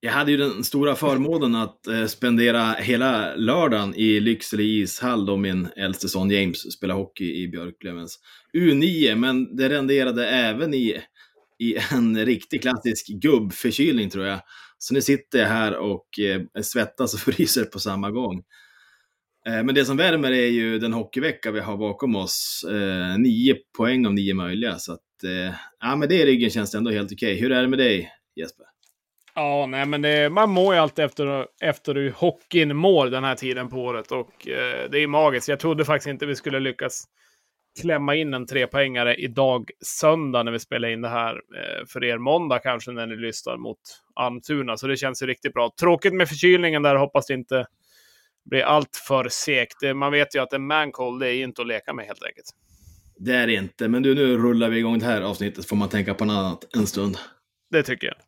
Jag hade ju den stora förmånen att eh, spendera hela lördagen i Lycksele ishall då min äldste son James spelade hockey i Björklövens U9, men det renderade även i, i en riktig klassisk gubbförkylning tror jag. Så nu sitter jag här och eh, svettas och fryser på samma gång. Eh, men det som värmer är ju den hockeyvecka vi har bakom oss. Eh, nio poäng av nio möjliga, så att eh, ja, med det i ryggen känns det ändå helt okej. Hur är det med dig Jesper? Ja, nej, men det, man mår ju alltid efter, efter hur hockeyn mår den här tiden på året och eh, det är magiskt. Jag trodde faktiskt inte vi skulle lyckas klämma in en trepoängare idag söndag när vi spelar in det här. Eh, för er måndag kanske när ni lyssnar mot Almtuna, så det känns ju riktigt bra. Tråkigt med förkylningen där, hoppas det inte blir allt för segt. Man vet ju att en mancold, det är inte att leka med helt enkelt. Det är det inte, men du, nu rullar vi igång det här avsnittet, får man tänka på något annat en stund. Det tycker jag.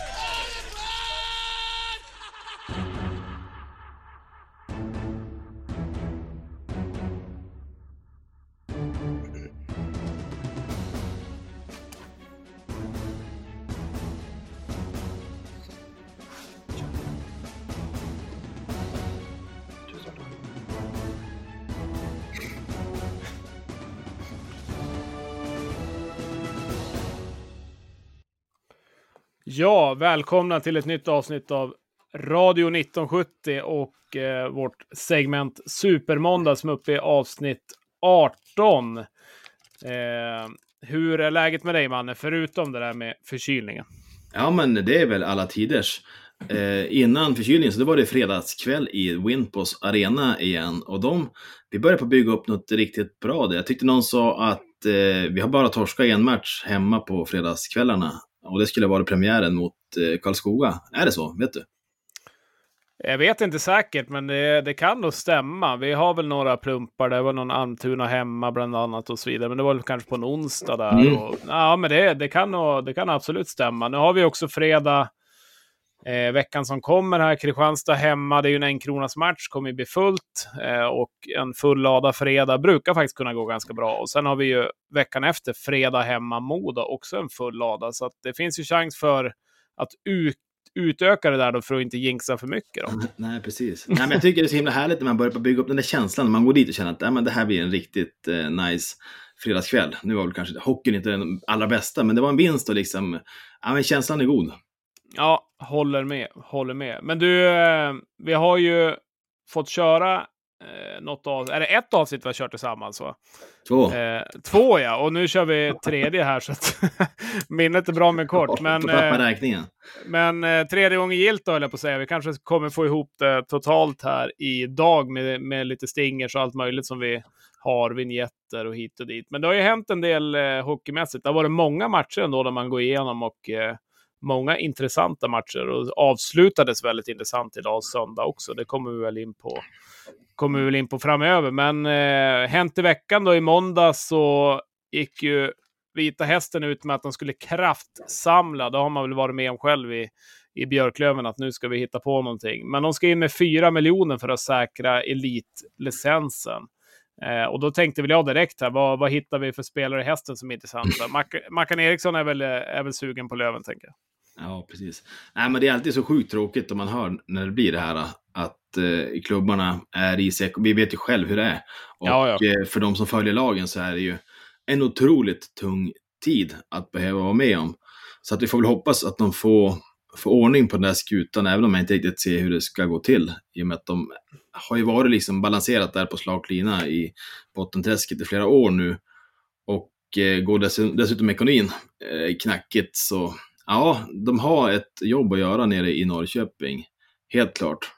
Ja, välkomna till ett nytt avsnitt av Radio 1970 och eh, vårt segment Supermåndag som är uppe i avsnitt 18. Eh, hur är läget med dig, Manne, förutom det där med förkylningen? Ja, men det är väl alla tiders. Eh, innan förkylningen så det var det fredagskväll i Winpos arena igen och de, vi började på att bygga upp något riktigt bra där. Jag tyckte någon sa att eh, vi har bara torskat en match hemma på fredagskvällarna och det skulle vara premiären mot eh, Karlskoga. Är det så? Vet du? Jag vet inte säkert, men det, det kan nog stämma. Vi har väl några plumpar. Det var någon Almtuna hemma bland annat och så vidare. Men det var väl kanske på en onsdag där. Mm. Och, ja, men det, det, kan nog, det kan absolut stämma. Nu har vi också fredag Eh, veckan som kommer här, Kristianstad hemma, det är ju en enkronas match, kommer ju bli fullt. Eh, och en full lada fredag brukar faktiskt kunna gå ganska bra. Och sen har vi ju veckan efter, fredag hemma Moda, också en full lada. Så det finns ju chans för att ut, utöka det där då för att inte jinxa för mycket. Då. Nej, precis. Nej, men jag tycker det är så himla härligt när man börjar bygga upp den där känslan, när man går dit och känner att ja, men det här blir en riktigt eh, nice fredagskväll. Nu var väl kanske hockeyn inte den allra bästa, men det var en vinst och liksom, ja men känslan är god. Ja, håller med. Håller med. Men du, eh, vi har ju fått köra eh, något av, är det ett avsnitt vi har kört tillsammans? Va? Två. Eh, två ja, och nu kör vi tredje här så att minnet är bra men kort. Men, eh, men eh, tredje gången gilt då, höll jag på att säga. Vi kanske kommer få ihop det totalt här idag med, med lite stingers och allt möjligt som vi har, vignetter och hit och dit. Men det har ju hänt en del eh, hockeymässigt. Det har varit många matcher ändå där man går igenom och eh, många intressanta matcher och avslutades väldigt intressant idag söndag också. Det kommer vi väl in på, kommer vi väl in på framöver. Men eh, hänt i veckan då i måndag så gick ju Vita Hästen ut med att de skulle kraftsamla. Det har man väl varit med om själv i, i Björklöven, att nu ska vi hitta på någonting. Men de ska in med 4 miljoner för att säkra elitlicensen. Eh, och då tänkte väl jag direkt här, vad, vad hittar vi för spelare i hästen som är intressanta? Mac Mackan Eriksson är väl, eh, är väl sugen på Löven, tänker jag. Ja, precis. Nej, men det är alltid så sjukt tråkigt om man hör när det blir det här att eh, klubbarna är i sig. Vi vet ju själv hur det är. Och ja, ja. Eh, för de som följer lagen så är det ju en otroligt tung tid att behöva vara med om. Så att vi får väl hoppas att de får, får ordning på den där skutan, även om jag inte riktigt ser hur det ska gå till. I och med att de har ju varit liksom balanserat där på slaglina i bottenträsket i flera år nu. Och eh, går dessutom ekonomin eh, knackigt så ja, de har ett jobb att göra nere i Norrköping. Helt klart.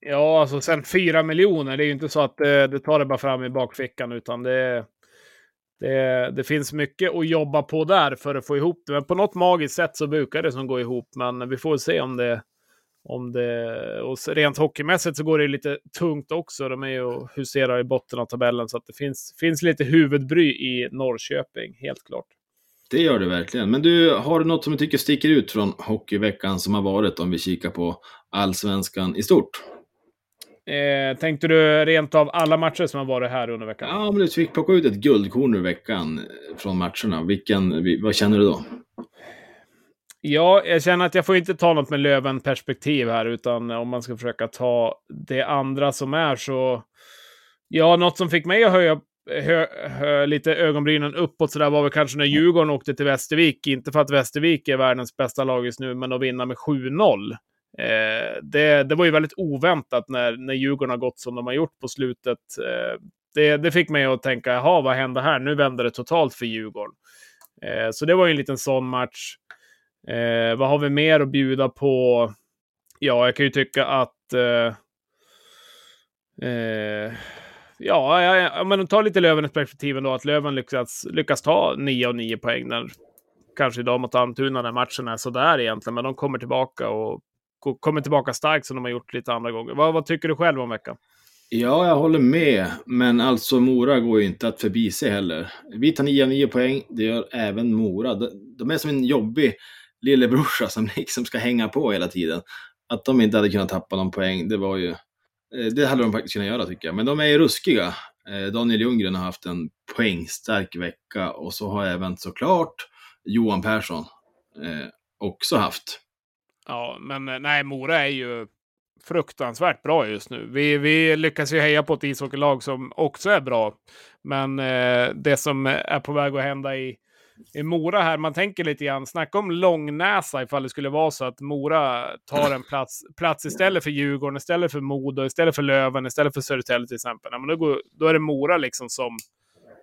Ja, alltså sen fyra miljoner, det är ju inte så att det, det tar det bara fram i bakfickan, utan det, det, det, finns mycket att jobba på där för att få ihop det. Men på något magiskt sätt så brukar det som gå ihop, men vi får se om det, om det... Och rent hockeymässigt så går det lite tungt också. De är ju och huserar i botten av tabellen, så att det finns, finns lite huvudbry i Norrköping, helt klart. Det gör det verkligen. Men du, har du något som du tycker sticker ut från hockeyveckan som har varit om vi kikar på allsvenskan i stort? Eh, tänkte du rent av alla matcher som har varit här under veckan? Ja, men du fick plocka ut ett guldkorn ur veckan eh, från matcherna. Vilken, vad känner du då? Ja, jag känner att jag får inte ta något med Löven-perspektiv här, utan om man ska försöka ta det andra som är så... Ja, något som fick mig att höja hö, hö, lite ögonbrynen uppåt sådär var väl kanske när Djurgården åkte till Västervik. Inte för att Västervik är världens bästa lag just nu, men att vinna med 7-0. Eh, det, det var ju väldigt oväntat när, när Djurgården har gått som de har gjort på slutet. Eh, det, det fick mig att tänka, jaha, vad hände här? Nu vänder det totalt för Djurgården. Eh, så det var ju en liten sån match. Eh, vad har vi mer att bjuda på? Ja, jag kan ju tycka att... Eh, eh, ja, ja, ja, men ta lite Lövens perspektiv ändå, att Löven lyckas, lyckas ta 9 av 9 poäng. När, kanske idag mot Almtuna när matchen är sådär egentligen, men de kommer tillbaka och kommer tillbaka starkt som de har gjort lite andra gånger. Vad, vad tycker du själv om veckan? Ja, jag håller med. Men alltså Mora går ju inte att förbi sig heller. Vi tar 9 av 9 poäng, det gör även Mora. De är som en jobbig lillebrorsa som liksom ska hänga på hela tiden. Att de inte hade kunnat tappa någon poäng, det var ju... Eh, det hade de faktiskt kunnat göra tycker jag. Men de är ju ruskiga. Eh, Daniel Ljunggren har haft en poängstark vecka och så har även såklart Johan Persson eh, också haft. Ja, men nej, Mora är ju fruktansvärt bra just nu. Vi, vi lyckas ju heja på ett ishockeylag som också är bra. Men eh, det som är på väg att hända i i Mora här, man tänker lite grann, snacka om långnäsa ifall det skulle vara så att Mora tar en plats, plats istället för Djurgården, istället för Modo, istället för Löven, istället för Södertälje till exempel. Ja, men då, går, då är det Mora liksom som,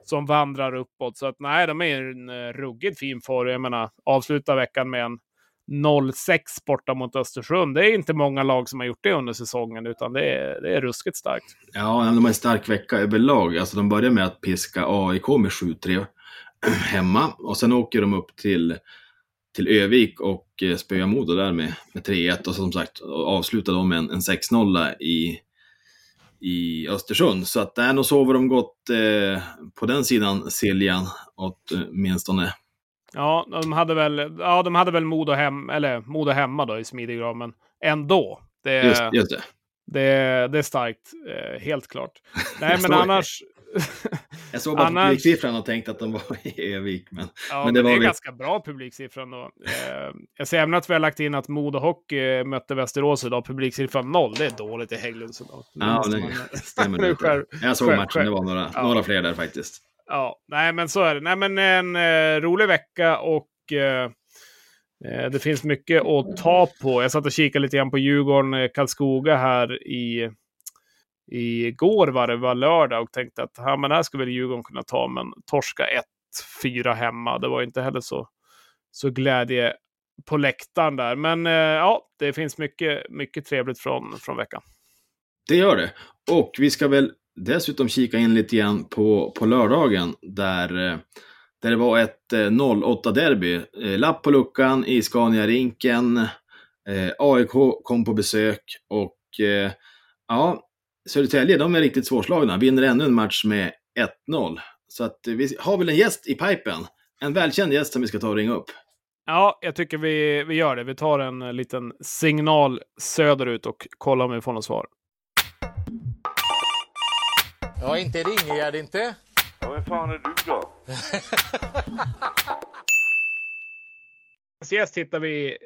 som vandrar uppåt. Så att nej, de är i en eh, ruggigt fin form. Jag menar, avsluta veckan med en 0-6 borta mot Östersund. Det är inte många lag som har gjort det under säsongen, utan det är, det är ruskigt starkt. Ja, de har en stark vecka överlag. Alltså, de börjar med att piska AIK med 7-3 hemma. Och sen åker de upp till, till Övik och eh, spöar Modo där med, med 3-1 och som sagt avslutar de med en, en 6-0 i, i Östersund. Så att där nog sover de gott eh, på den sidan Siljan åtminstone. Ja, de hade väl, ja, de hade väl Modo, hem, eller Modo hemma då i smidig grad, men ändå. Det, just, just det. Det, det är starkt, eh, helt klart. Nej, men annars, jag såg bara Annars... publiksiffran och tänkte att de var i Övik. Men, ja, men det, men det är vi... ganska bra publiksiffran då. Eh, jag ser även att vi har lagt in att Modo Hockey mötte Västerås idag. Publiksiffran noll. Det är dåligt i Hägglunds idag. Ja, det man... stämmer. det själv, jag såg själv, matchen. Själv. Det var några, ja. några fler där faktiskt. Ja, nej men så är det. Nej men en eh, rolig vecka och eh, eh det finns mycket att ta på. Jag satt och kikade lite grann på Djurgården, eh, Karlskoga här i igår var det var lördag och tänkte att ja, men här ska väl Djurgården kunna ta, men torska 1-4 hemma. Det var inte heller så, så glädje på läktaren där. Men eh, ja, det finns mycket, mycket trevligt från, från veckan. Det gör det. Och vi ska väl dessutom kika in lite grann på, på lördagen där, eh, där det var ett eh, 08-derby. Eh, lapp på luckan i Scania-rinken. AIK kom på besök och ja, Södertälje, de är riktigt svårslagna. Vinner ännu en match med 1-0. Så att vi har väl en gäst i pipen. En välkänd gäst som vi ska ta och ringa upp. Ja, jag tycker vi, vi gör det. Vi tar en eh, liten signal söderut och kollar om vi får något svar. Ja, inte ringer jag det inte. Ja, vem fan är du då? Gäst hittar vi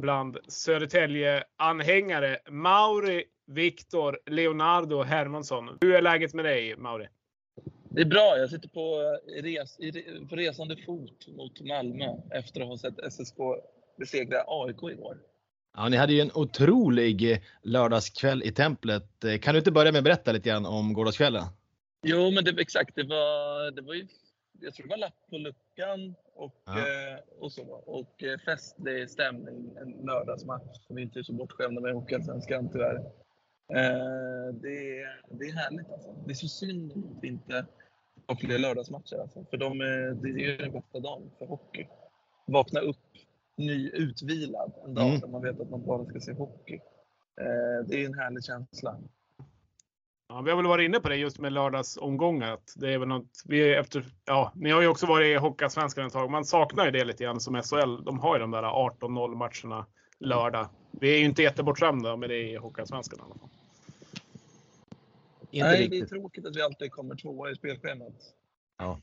bland Södertälje-anhängare. Mauri Viktor Leonardo Hermansson. Hur är läget med dig, Mauri? Det är bra. Jag sitter på, res, på resande fot mot Malmö efter att ha sett SSK besegra AIK igår. Ja, ni hade ju en otrolig lördagskväll i templet. Kan du inte börja med att berätta lite grann om gårdagskvällen? Jo, men det, exakt. Det var, det var ju, jag tror det var lapp på luckan och, ja. eh, och så. Och eh, festlig stämning en lördagsmatch som vi inte är så bortskämda med Hockeyallsvenskan tyvärr. Eh, det, är, det är härligt alltså. Det är så synd att vi inte har fler lördagsmatcher alltså. För de, det är ju den bästa dagen för hockey. Vakna upp ny, utvilad en dag mm. där man vet att man bara ska se hockey. Eh, det är en härlig känsla. Ja, vi har väl varit inne på det just med lördagsomgångar. det är väl något, vi efter, ja, ni har ju också varit i Hockeyallsvenskan ett tag. Man saknar ju det lite grann som SHL. De har ju de där 18-0 matcherna lördag. Vi är ju inte jättebortskämda med det i Hockeyallsvenskan i alla fall. Inte Nej, riktigt. det är tråkigt att vi alltid kommer tvåa i spelschemat. Ja.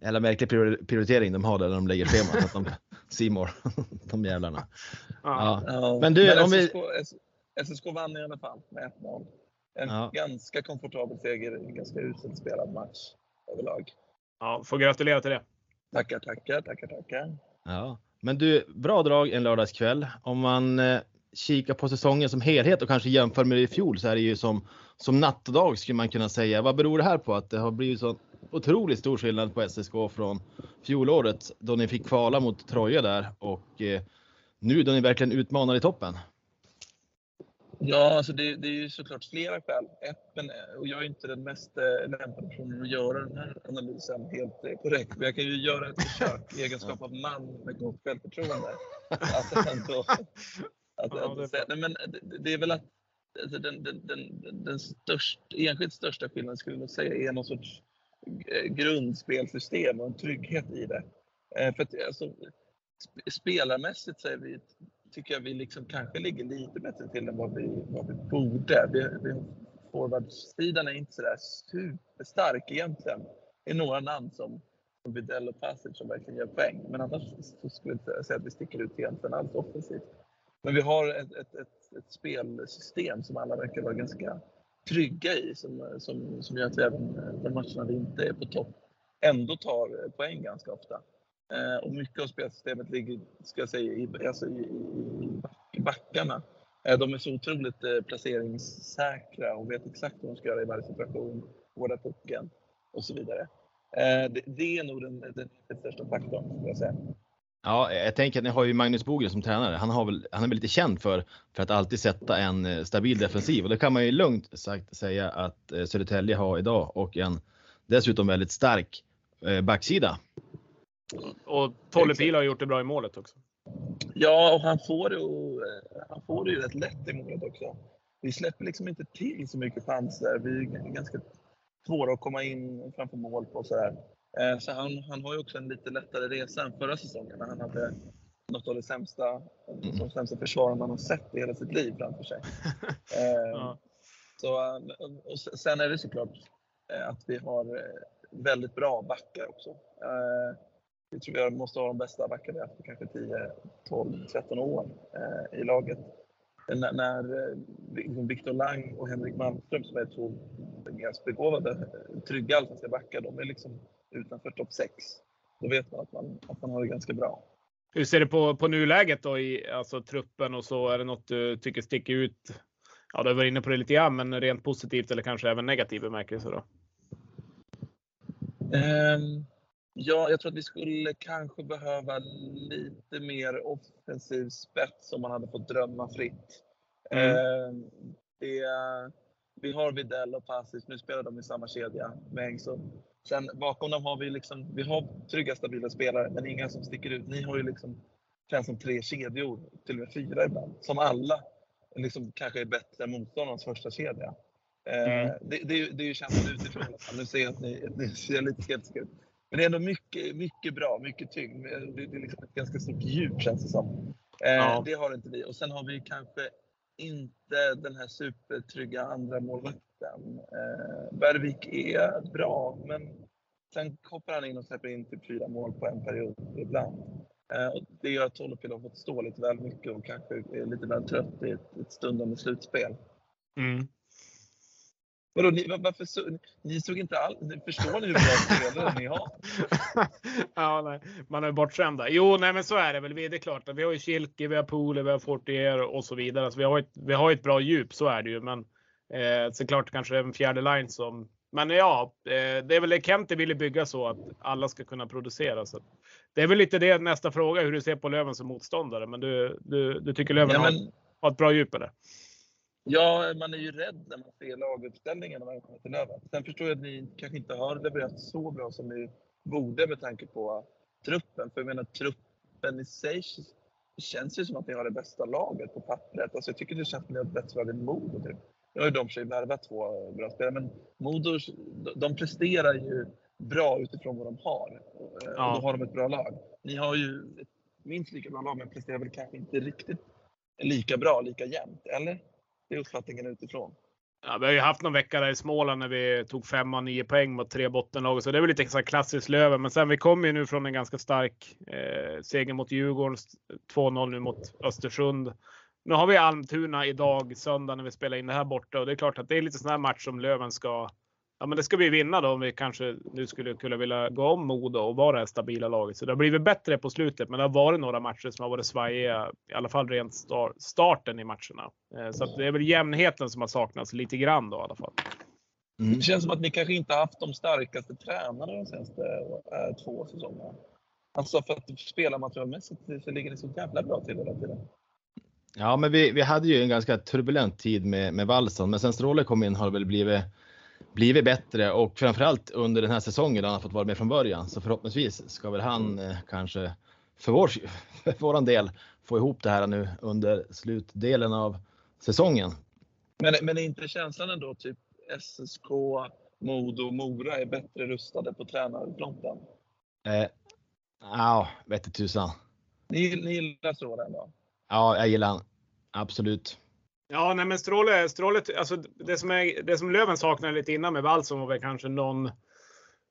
Jävla märklig prioritering de har där när de lägger schemat. att de, Simor, de jävlarna. Ja. ja. Men du, Men om SSK, vi... SSK vann i alla fall med 1-0. En ja. ganska komfortabel seger i en ganska uselt spelad match överlag. Ja, får gratulera till det. Tackar, tackar, tackar, tackar. Ja, men du, bra drag en lördagskväll. Om man eh, kikar på säsongen som helhet och kanske jämför med i fjol så är det ju som, som natt och dag skulle man kunna säga. Vad beror det här på att det har blivit så otroligt stor skillnad på SSK från fjolåret då ni fick kvala mot Troja där och eh, nu då ni verkligen utmanar i toppen? Ja, alltså det, det, är ju såklart flera skäl. Ett, men, och jag är inte den mest eh, lämpade personen att göra den här analysen helt eh, korrekt. Men jag kan ju göra ett försök i egenskap av man med gott självförtroende. Att ändå, att, det, säga, nej, men det, det, är väl att alltså, den, den, den, den störst, enskilt största skillnaden skulle jag säga är någon sorts eh, grundspelsystem och en trygghet i det. Eh, för att, alltså, spelarmässigt så är vi tycker jag vi liksom kanske ligger lite bättre till än vad vi, vad vi borde. Vi, vi, forwardsidan är inte sådär superstark egentligen. Det är några namn som, Widell och Passage som verkligen gör poäng. Men annars så skulle jag inte säga att vi sticker ut egentligen alls offensivt. Men vi har ett, ett, ett, ett spelsystem som alla verkar vara ganska trygga i som, som, som gör att vi även eh, de matcherna vi inte är på topp ändå tar eh, poäng ganska ofta. Eh, och mycket av spelsystemet ligger ska jag säga, i, alltså i, i backarna. Eh, de är så otroligt eh, placeringssäkra och vet exakt vad de ska göra i varje situation, vårda pucken och så vidare. Eh, det, det, är nog den, den, den största faktorn, skulle jag säga. Ja, jag tänker att ni har ju Magnus Bogren som tränare. Han, har väl, han är väl lite känd för, för att alltid sätta en stabil defensiv och det kan man ju lugnt sagt säga att Södertälje har idag och en dessutom väldigt stark backsida. Och Tolle Pil har gjort det bra i målet också. Ja, och han får det, och, eh, han får det ju rätt lätt i målet också. Vi släpper liksom inte till så mycket chanser. Vi är ganska svåra att komma in framför mål på. Så, här. Eh, så han, han har ju också en lite lättare resa än förra säsongen när han hade något av det sämsta, mm. som sämsta försvar man har sett i hela sitt liv framför sig. ja. så, och sen är det såklart att vi har väldigt bra backar också. Jag tror vi måste ha de bästa backarna efter kanske 10, 12, 13 år eh, i laget. När, när eh, liksom Viktor Lang och Henrik Malmström som är två ganska begåvade, trygga allsvenska backar, de är liksom utanför topp 6. Då vet man att, man att man har det ganska bra. Hur ser du på, på nuläget då i alltså, truppen och så? Är det något du tycker sticker ut? Ja, du varit inne på det lite grann, men rent positivt eller kanske även negativ bemärkelse då? Um, Ja, jag tror att vi skulle kanske behöva lite mer offensiv spets om man hade fått drömma fritt. Mm. Eh, det, vi har Videll och Passic, nu spelar de i samma kedja med Engström. Sen bakom dem har vi liksom, vi har trygga, stabila spelare, men inga som sticker ut. Ni har ju liksom, känns som tre kedjor, till och med fyra ibland, som alla liksom kanske är bättre än motståndarens första kedja. Eh, mm. det, det, det är ju känslan utifrån. Nu ser jag att ni, ni ser lite skeptiska ut. Men det är ändå mycket, mycket bra, mycket tyngd. Det är liksom ett ganska stort djup känns det som. Eh, ja. Det har inte vi. Och sen har vi kanske inte den här supertrygga andra målvakten. Eh, Bergvik är bra, men sen hoppar han in och släpper in typ fyra mål på en period ibland. Eh, och det gör att Tolopil har fått stå lite väl mycket och kanske är lite väl trött i ett, ett stundande slutspel. Mm. Vadå, ni, varför så, ni såg inte alls... Förstår ni hur bra spelare ni har? ja, nej. Man är bortskämda. Jo, nej, men så är det väl. Det är klart att vi har ju Kilke, vi har Pole, vi har Fortier och så vidare. Alltså, vi, har ett, vi har ett bra djup, så är det ju. Men eh, såklart kanske en fjärde line som... Men ja, eh, det är väl det Kente ville bygga så att alla ska kunna producera. Så det är väl lite det nästa fråga, hur du ser på Löven som motståndare. Men du, du, du tycker Löven ja, men... har, har ett bra djup eller? Ja, man är ju rädd när man ser laguppställningen när man kommer till Löven. Sen förstår jag att ni kanske inte har levererat så bra som ni borde med tanke på truppen. För jag menar, truppen i sig känns ju som att ni har det bästa laget på pappret. Alltså jag tycker det känns som att ni har ett bättre lag än Modo. Typ. Nu har ju de sig värvat två bra spelare, men Modo de presterar ju bra utifrån vad de har. Ja. Och då har de ett bra lag. Ni har ju ett minst lika bra lag, men presterar väl kanske inte riktigt lika bra, lika jämnt, eller? Det är uppfattningen utifrån. Ja, vi har ju haft någon vecka där i Småland när vi tog fem och nio poäng mot tre bottenlag. Så det är väl lite så klassiskt Löven. Men sen vi kommer ju nu från en ganska stark eh, seger mot Djurgården. 2-0 nu mot Östersund. Nu har vi Almtuna idag, söndag, när vi spelar in det här borta. Och det är klart att det är lite sån här match som Löven ska ja, men det ska vi vinna då om vi kanske nu skulle kunna vilja gå om Modo och vara det här stabila laget. Så det har blivit bättre på slutet, men det har varit några matcher som har varit svajiga, i alla fall rent star starten i matcherna. Eh, så det är väl jämnheten som har saknats lite grann då i alla fall. Mm. Det känns som att ni kanske inte haft de starkaste tränarna de senaste äh, två säsongerna. Alltså för att spela materialmässigt så ligger ni så jävla bra till hela tiden. Ja, men vi, vi hade ju en ganska turbulent tid med, med Wallson, men sen Stråle kom in har det väl blivit blivit bättre och framförallt under den här säsongen då han har fått vara med från början. Så förhoppningsvis ska väl han eh, kanske för, vår, för våran del få ihop det här nu under slutdelen av säsongen. Men, men är inte känslan ändå typ SSK, Modo, Mora är bättre rustade på tränarfronten? Eh, ja, vete tusan. Ni, ni gillar så ändå? Ja, jag gillar han. Absolut. Ja, nej men Stråle, Stråle alltså det som, är, det som Löven saknade lite innan med Wallson var väl kanske någon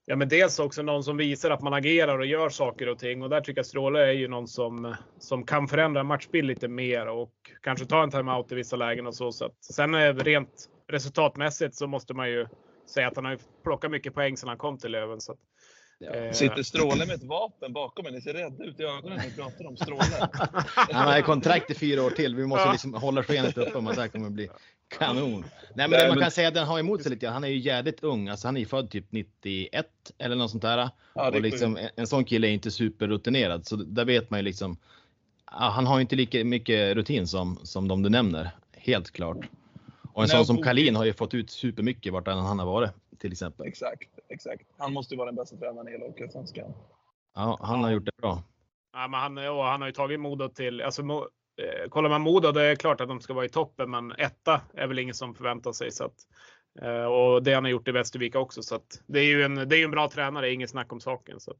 Ja, men dels också någon som visar att man agerar och gör saker och ting. Och där tycker jag Stråle är ju någon som, som kan förändra matchbild lite mer och kanske ta en timeout i vissa lägen och så. så att, sen eh, rent resultatmässigt så måste man ju säga att han har plockat mycket poäng sedan han kom till Löven. Så att, Ja. Eh, Sitter Stråle med ett vapen bakom en? Ni ser rädda ut i ögonen när ni pratar om Stråle. Han har kontrakt i fyra år till. Vi måste liksom hålla skenet uppe om att det här kommer bli kanon. Nej, men det man kan säga att den har emot sig lite Han är ju jävligt ung. Alltså, han är ju född typ 91 eller något sånt där. Ja, och liksom, en sån kille är inte superrutinerad. Så där vet man ju liksom. Han har inte lika mycket rutin som, som de du nämner. Helt klart. Och en sån som Kalin har ju fått ut supermycket vart han har varit till exempel. Exakt, exakt. Han måste ju vara den bästa tränaren i hela Hockeyallsvenskan. Ja, han har gjort det bra. Ja, men han, ja, han har ju tagit Modo till, alltså, eh, kollar man Modo, det är klart att de ska vara i toppen, men etta är väl ingen som förväntar sig. Så att, eh, och det han har gjort i Västervik också. Så att, det är ju en, det är en bra tränare, inget snack om saken. Så att,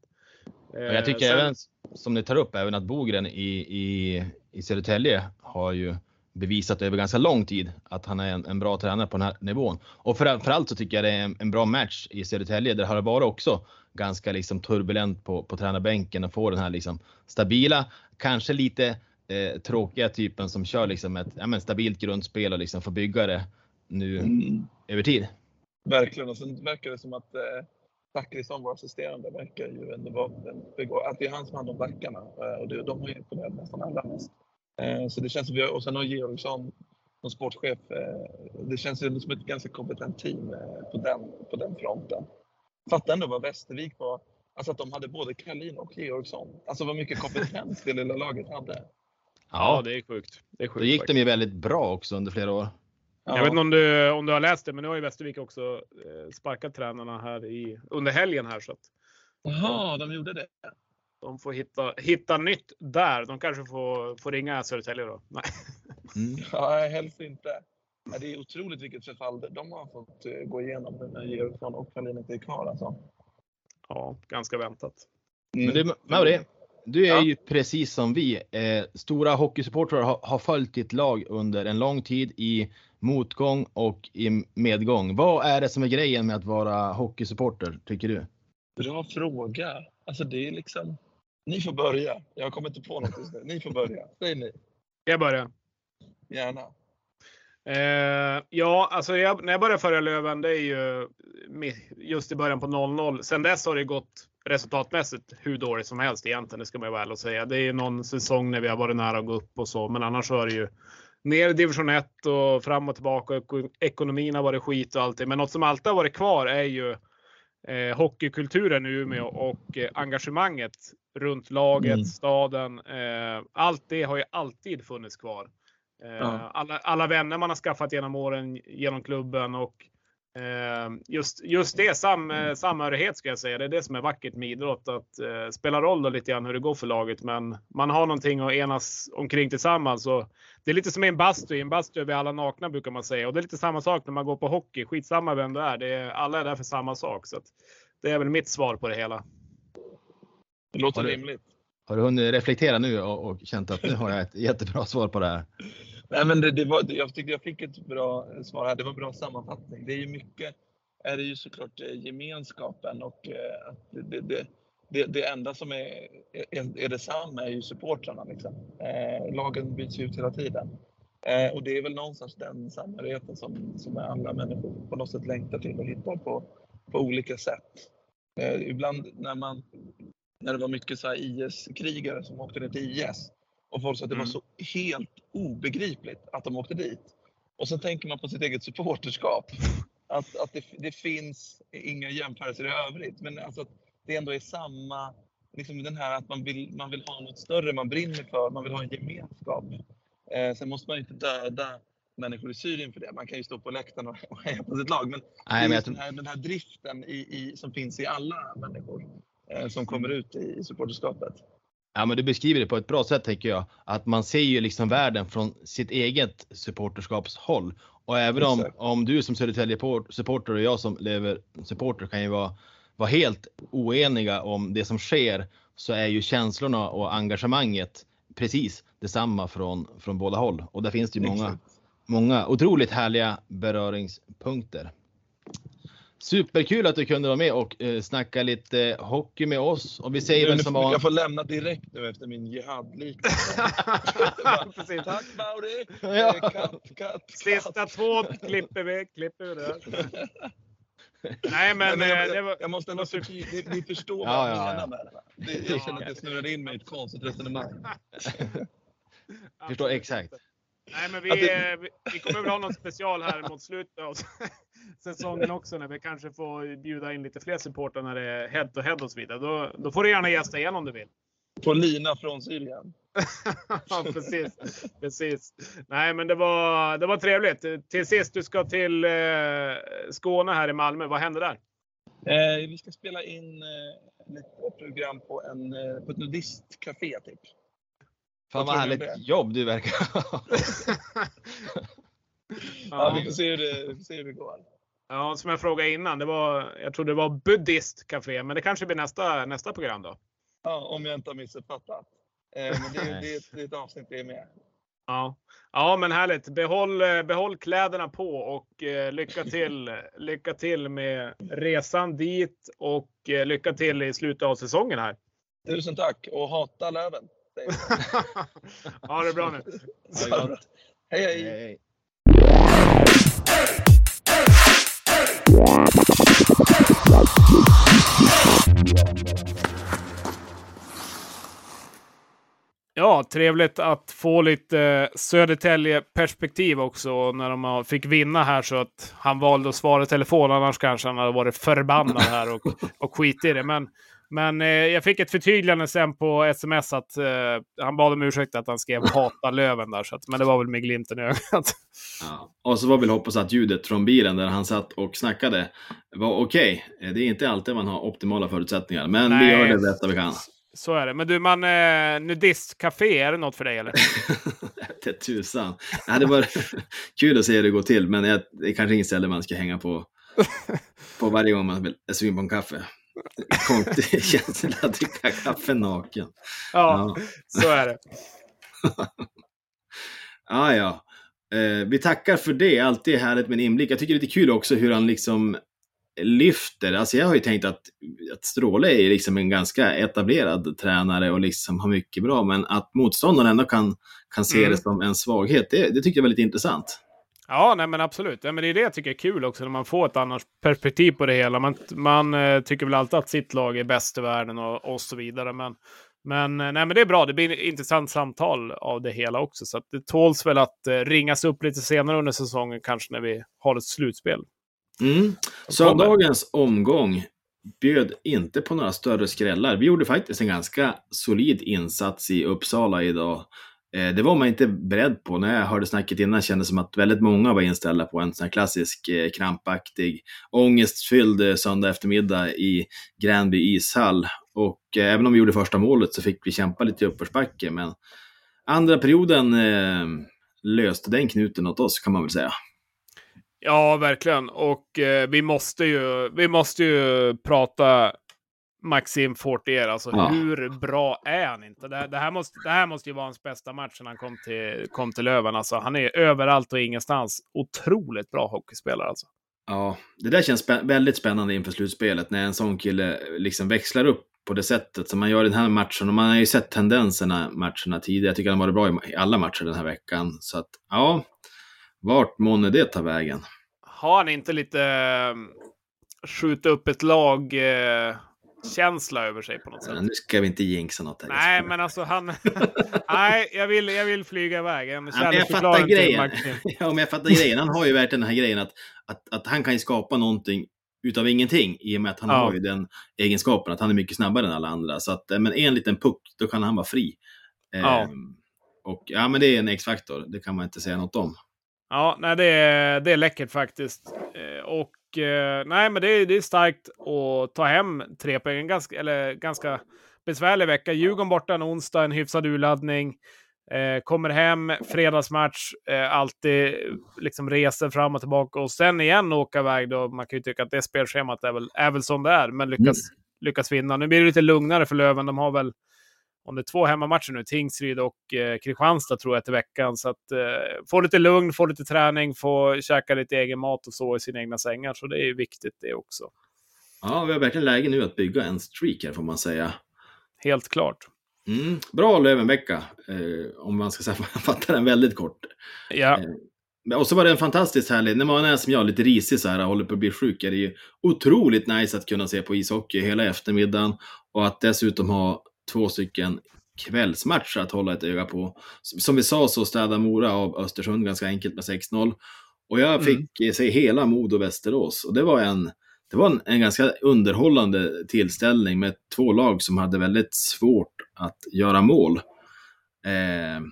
eh, jag tycker sen, även, som ni tar upp, även att Bogren i, i, i Södertälje har ju bevisat över ganska lång tid att han är en, en bra tränare på den här nivån. Och framförallt så tycker jag det är en, en bra match i Södertälje. Där har det varit också ganska liksom turbulent på, på tränarbänken och få den här liksom stabila, kanske lite eh, tråkiga typen som kör liksom ett ja, men stabilt grundspel och liksom får bygga det nu mm. över tid. Verkligen, och sen verkar det som att eh, Zachrisson, vår assisterande, verkar ju ändå vara att det är han som har hand om backarna eh, och det, de har ju imponerat nästan allra mest. Eh, så det känns som vi har, och sen har Georgsson som sportchef. Eh, det känns ju som ett ganska kompetent team eh, på den, på den fronten. Fatta ändå vad Västervik var. Alltså att de hade både Kalin och Georgsson. Alltså vad mycket kompetens det lilla laget hade. Ja, det är sjukt. Det är sjukt Då gick de ju väldigt bra också under flera år. Ja. Jag vet inte om du, om du har läst det, men nu har ju Västervik också sparkat tränarna här i, under helgen här. Så att, Jaha, de gjorde det? De får hitta, hitta nytt där. De kanske får, får ringa Södertälje då. Nej. Mm. Ja, helst inte. Det är otroligt vilket förfall de har fått eh, gå igenom nu när Georgsson och Karlin inte är kvar. Alltså. Ja, ganska väntat. Mm. Men du, Mauri, du är ja. ju precis som vi. Eh, stora hockeysupportrar har, har följt ditt lag under en lång tid i motgång och i medgång. Vad är det som är grejen med att vara hockeysupporter, tycker du? Bra fråga. Alltså det är liksom ni får börja. Jag kommer inte på något just nu. Ni får börja. Säg ni. Jag börjar. Gärna. Eh, ja, alltså jag, när jag började följa Löven, det är ju just i början på 00. Sen dess har det gått resultatmässigt hur dåligt som helst egentligen. Det ska man ju väl säga. Det är någon säsong när vi har varit nära att gå upp och så, men annars har det ju ner i division 1 och fram och tillbaka. Ekonomin har varit skit och allting, men något som alltid har varit kvar är ju eh, hockeykulturen i Umeå och eh, engagemanget runt laget, mm. staden. Eh, allt det har ju alltid funnits kvar. Eh, ja. alla, alla vänner man har skaffat genom åren genom klubben och just, just det, sam, eh, samhörighet ska jag säga. Det är det som är vackert med idrott. Att eh, spela roll då lite grann hur det går för laget, men man har någonting att enas omkring tillsammans. Och det är lite som i en bastu. I en bastu är vi alla nakna brukar man säga. Och det är lite samma sak när man går på hockey. Skitsamma vem du är. Det är alla är där för samma sak. Så det är väl mitt svar på det hela. Det låter har du, rimligt. Har du hunnit reflektera nu och, och känt att nu har jag ett jättebra svar på det här? Nej, men det, det var, jag tyckte jag fick ett bra svar här. Det var en bra sammanfattning. Det är ju mycket, är det ju såklart eh, gemenskapen och eh, att det, det, det, det enda som är, är, är detsamma är ju supportrarna. Liksom. Eh, lagen byts ut hela tiden. Eh, och det är väl någonstans den samhörigheten som, som alla människor på något sätt längtar till och hittar på, på olika sätt. Eh, ibland när, man, när det var mycket så IS-krigare som åkte ner till IS och folk sa att det var mm. så helt obegripligt att de åkte dit. Och så tänker man på sitt eget supporterskap. Att, att det, det finns inga jämförelser i övrigt, men alltså att det ändå är samma, liksom den här att man vill, man vill ha något större man brinner för, man vill ha en gemenskap. Eh, sen måste man inte döda människor i Syrien för det. Man kan ju stå på läktaren och heja på sitt lag. Men, Nej, men den, här, den här driften i, i, som finns i alla människor eh, som kommer ut i, i supporterskapet. Ja, men du beskriver det på ett bra sätt tänker jag. Att man ser ju liksom världen från sitt eget supporterskapshåll. Och även om, om du som Södertälje supporter och jag som lever supporter kan ju vara, vara helt oeniga om det som sker så är ju känslorna och engagemanget precis detsamma från, från båda håll. Och där finns det ju många, många otroligt härliga beröringspunkter. Superkul att du kunde vara med och eh, snacka lite hockey med oss. Och vi säger väl som Jag får lämna direkt nu efter min jihad-liknelse. Tack Mauri! Ja. Eh, cut, cut, Sista två klipper vi, klipper vi där. Nej, men, men jag, eh, var, jag, måste ändå förtydliga. Ni, ni förstår ja, vad jag ja, menar med det. det jag känner att jag snurrade in mig i ett konstigt resonemang. förstår exakt. Nej, men vi, det... vi, vi, kommer väl ha något special här mot slutet av säsongen också när vi kanske får bjuda in lite fler supportrar när det är head to head och så vidare. Då, då får du gärna gästa igen om du vill. På lina från Syrien. ja, precis. precis. Nej, men det var, det var trevligt. Till sist, du ska till eh, Skåne här i Malmö. Vad händer där? Eh, vi ska spela in eh, ett program på, en, eh, på ett nudistcafé, typ. Fan vad härligt jobb du verkar ha. ja, vi får se hur det, se hur det går. Ja, som jag frågade innan, det var, jag trodde det var buddhistcafé, men det kanske blir nästa, nästa program då? Ja, om jag inte har missuppfattat. Eh, men det, är, det, det är ett avsnitt det är med. Ja. ja, men härligt. Behåll, eh, behåll kläderna på och eh, lycka till. lycka till med resan dit och eh, lycka till i slutet av säsongen här. Tusen tack och hata Löven. ha det bra nu. hej, hej. hej. Ja, trevligt att få lite Södertälje-perspektiv också när de fick vinna här så att han valde att svara i telefon. Annars kanske han hade varit förbannad här och, och skit i det. Men, men eh, jag fick ett förtydligande sen på sms att eh, han bad om ursäkt att han skrev hata Löven där. Så att, men det var väl med glimten i ögat. Ja. Och så var väl hoppas att ljudet från bilen där han satt och snackade var okej. Okay. Det är inte alltid man har optimala förutsättningar, men Nej. vi gör det bästa vi kan. Så är det. Men du, man, eh, nudistcafé, är det något för dig eller? det tusan. Det hade varit kul att se hur det går till, men det är kanske inget ställe man ska hänga på, på varje gång man är sugen på en kaffe. Konstig känsla att dricka kaffe naken. Ja, ja. så är det. ja, ja. Eh, vi tackar för det. Alltid härligt med en inblick. Jag tycker det är lite kul också hur han liksom lyfter. Alltså jag har ju tänkt att, att Stråle är liksom en ganska etablerad tränare och liksom har mycket bra, men att motståndaren ändå kan, kan se mm. det som en svaghet, det, det tycker jag är väldigt intressant. Ja, nej men absolut. Ja, men det är det jag tycker är kul också, när man får ett annat perspektiv på det hela. Man, man eh, tycker väl alltid att sitt lag är bäst i världen och, och så vidare. Men, men, eh, nej, men det är bra. Det blir ett intressant samtal av det hela också. Så det tåls väl att eh, ringas upp lite senare under säsongen, kanske när vi har ett slutspel. Mm. Söndagens omgång bjöd inte på några större skrällar. Vi gjorde faktiskt en ganska solid insats i Uppsala idag. Eh, det var man inte beredd på. När jag hörde snacket innan kändes det som att väldigt många var inställda på en sån här klassisk eh, krampaktig, ångestfylld eh, söndag eftermiddag i Gränby ishall. Och eh, även om vi gjorde första målet så fick vi kämpa lite i uppförsbacke. Men andra perioden eh, löste den knuten åt oss kan man väl säga. Ja, verkligen. Och eh, vi, måste ju, vi måste ju prata Maxim Fortier. Alltså ja. hur bra är han inte? Det, det, här måste, det här måste ju vara hans bästa match när han kom till, kom till Löven. Alltså, han är överallt och ingenstans. Otroligt bra hockeyspelare alltså. Ja, det där känns spä väldigt spännande inför slutspelet när en sån kille liksom växlar upp på det sättet som man gör i den här matchen. Och man har ju sett tendenserna matcherna tidigare. Jag tycker han varit bra i alla matcher den här veckan. Så att, ja, vart månne det tar vägen? Har han inte lite skjuta upp ett lag eh, känsla över sig på något sätt. Nu ska vi inte jinxa något här. Nej, men alltså han... Nej, jag vill, jag vill flyga iväg. En ja, jag fattar grejen. ja, men jag fattar grejen. Han har ju verkligen den här grejen att, att, att han kan ju skapa någonting utav ingenting i och med att han ja. har ju den egenskapen att han är mycket snabbare än alla andra. Så att, men en liten puck, då kan han vara fri. Ja. Ehm, och ja, men det är en X-faktor. Det kan man inte säga något om. Ja, nej, det är, det är läckert faktiskt. Eh, och eh, nej, men det är, det är starkt att ta hem tre poäng. Ganska, eller ganska besvärlig vecka. Djurgården borta en onsdag, en hyfsad urladdning. Eh, kommer hem, fredagsmatch, eh, alltid liksom reser fram och tillbaka och sen igen åka iväg då. Man kan ju tycka att det spelschemat är väl, är väl som det är, men lyckas, mm. lyckas vinna. Nu blir det lite lugnare för Löven. De har väl om det är två hemmamatcher nu, Tingsryd och eh, Kristianstad tror jag till veckan. Så att eh, få lite lugn, få lite träning, få käka lite egen mat och så i sina egna sängar. Så det är viktigt det också. Ja, vi har verkligen läge nu att bygga en streak här får man säga. Helt klart. Mm, bra Lövenvecka, eh, om man ska fatta den väldigt kort. Ja. Eh, och så var det en fantastiskt härlig, när man är som jag, lite risig så här, håller på att bli sjuk, är det ju otroligt nice att kunna se på ishockey hela eftermiddagen och att dessutom ha två stycken kvällsmatcher att hålla ett öga på. Som vi sa så städade Mora av Östersund ganska enkelt med 6-0. Och jag mm. fick mm. se hela Modo Västerås och det var en det var en, en, ganska underhållande tillställning med två lag som hade väldigt svårt att göra mål. Eh,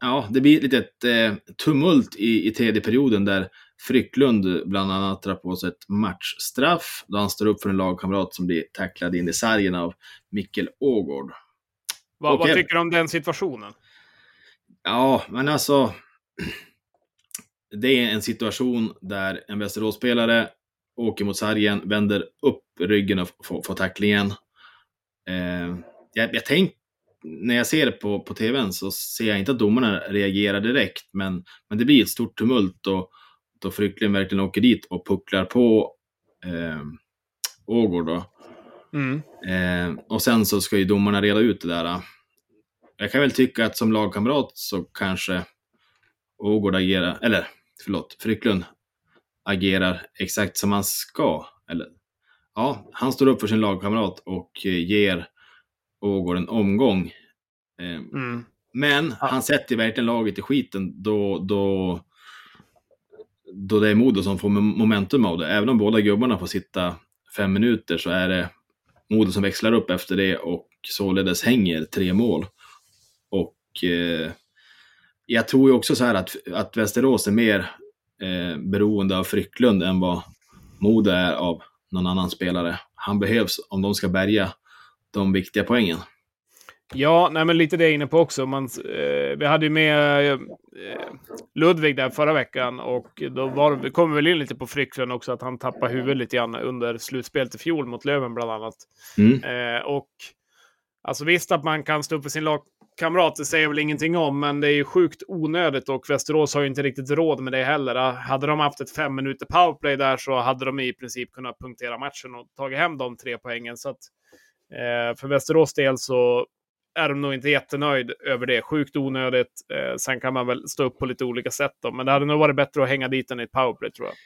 ja, det blir ett litet eh, tumult i, i tredje perioden där Frycklund bland annat drar på sig ett matchstraff då han står upp för en lagkamrat som blir tacklad in i sargen av Mikkel Ågård. Vad, vad tycker du om den situationen? Ja, men alltså. Det är en situation där en Västeråsspelare åker mot sargen, vänder upp ryggen och får, får tacklingen. Eh, jag, jag tänk, när jag ser det på, på tvn så ser jag inte att domarna reagerar direkt, men, men det blir ett stort tumult och då Frycklund verkligen åker dit och pucklar på eh, Ågård då. Mm. Eh, och sen så ska ju domarna reda ut det där. Jag kan väl tycka att som lagkamrat så kanske Ågård agerar, eller förlåt, Frycklund agerar exakt som han ska. Eller, ja, han står upp för sin lagkamrat och ger Ågård en omgång. Eh, mm. Men han sätter verkligen laget i skiten då, då då det är Modo som får momentum av det. Även om båda gubbarna får sitta fem minuter så är det Modo som växlar upp efter det och således hänger tre mål. Och eh, jag tror ju också så här att, att Västerås är mer eh, beroende av Frycklund än vad Modo är av någon annan spelare. Han behövs om de ska bärga de viktiga poängen. Ja, nej, men lite det jag är inne på också. Man, eh, vi hade ju med eh, Ludvig där förra veckan och då var, kom vi väl in lite på Frycklund också, att han tappade huvudet lite grann under slutspelet i fjol mot Löven bland annat. Mm. Eh, och alltså visst att man kan stå upp för sin lagkamrat, det säger väl ingenting om, men det är ju sjukt onödigt och Västerås har ju inte riktigt råd med det heller. Hade de haft ett fem minuter powerplay där så hade de i princip kunnat punktera matchen och tagit hem de tre poängen. Så att, eh, för Västerås del så är de nog inte jättenöjd över det. Sjukt onödigt. Eh, sen kan man väl stå upp på lite olika sätt då. Men det hade nog varit bättre att hänga dit den i ett powerplay tror jag.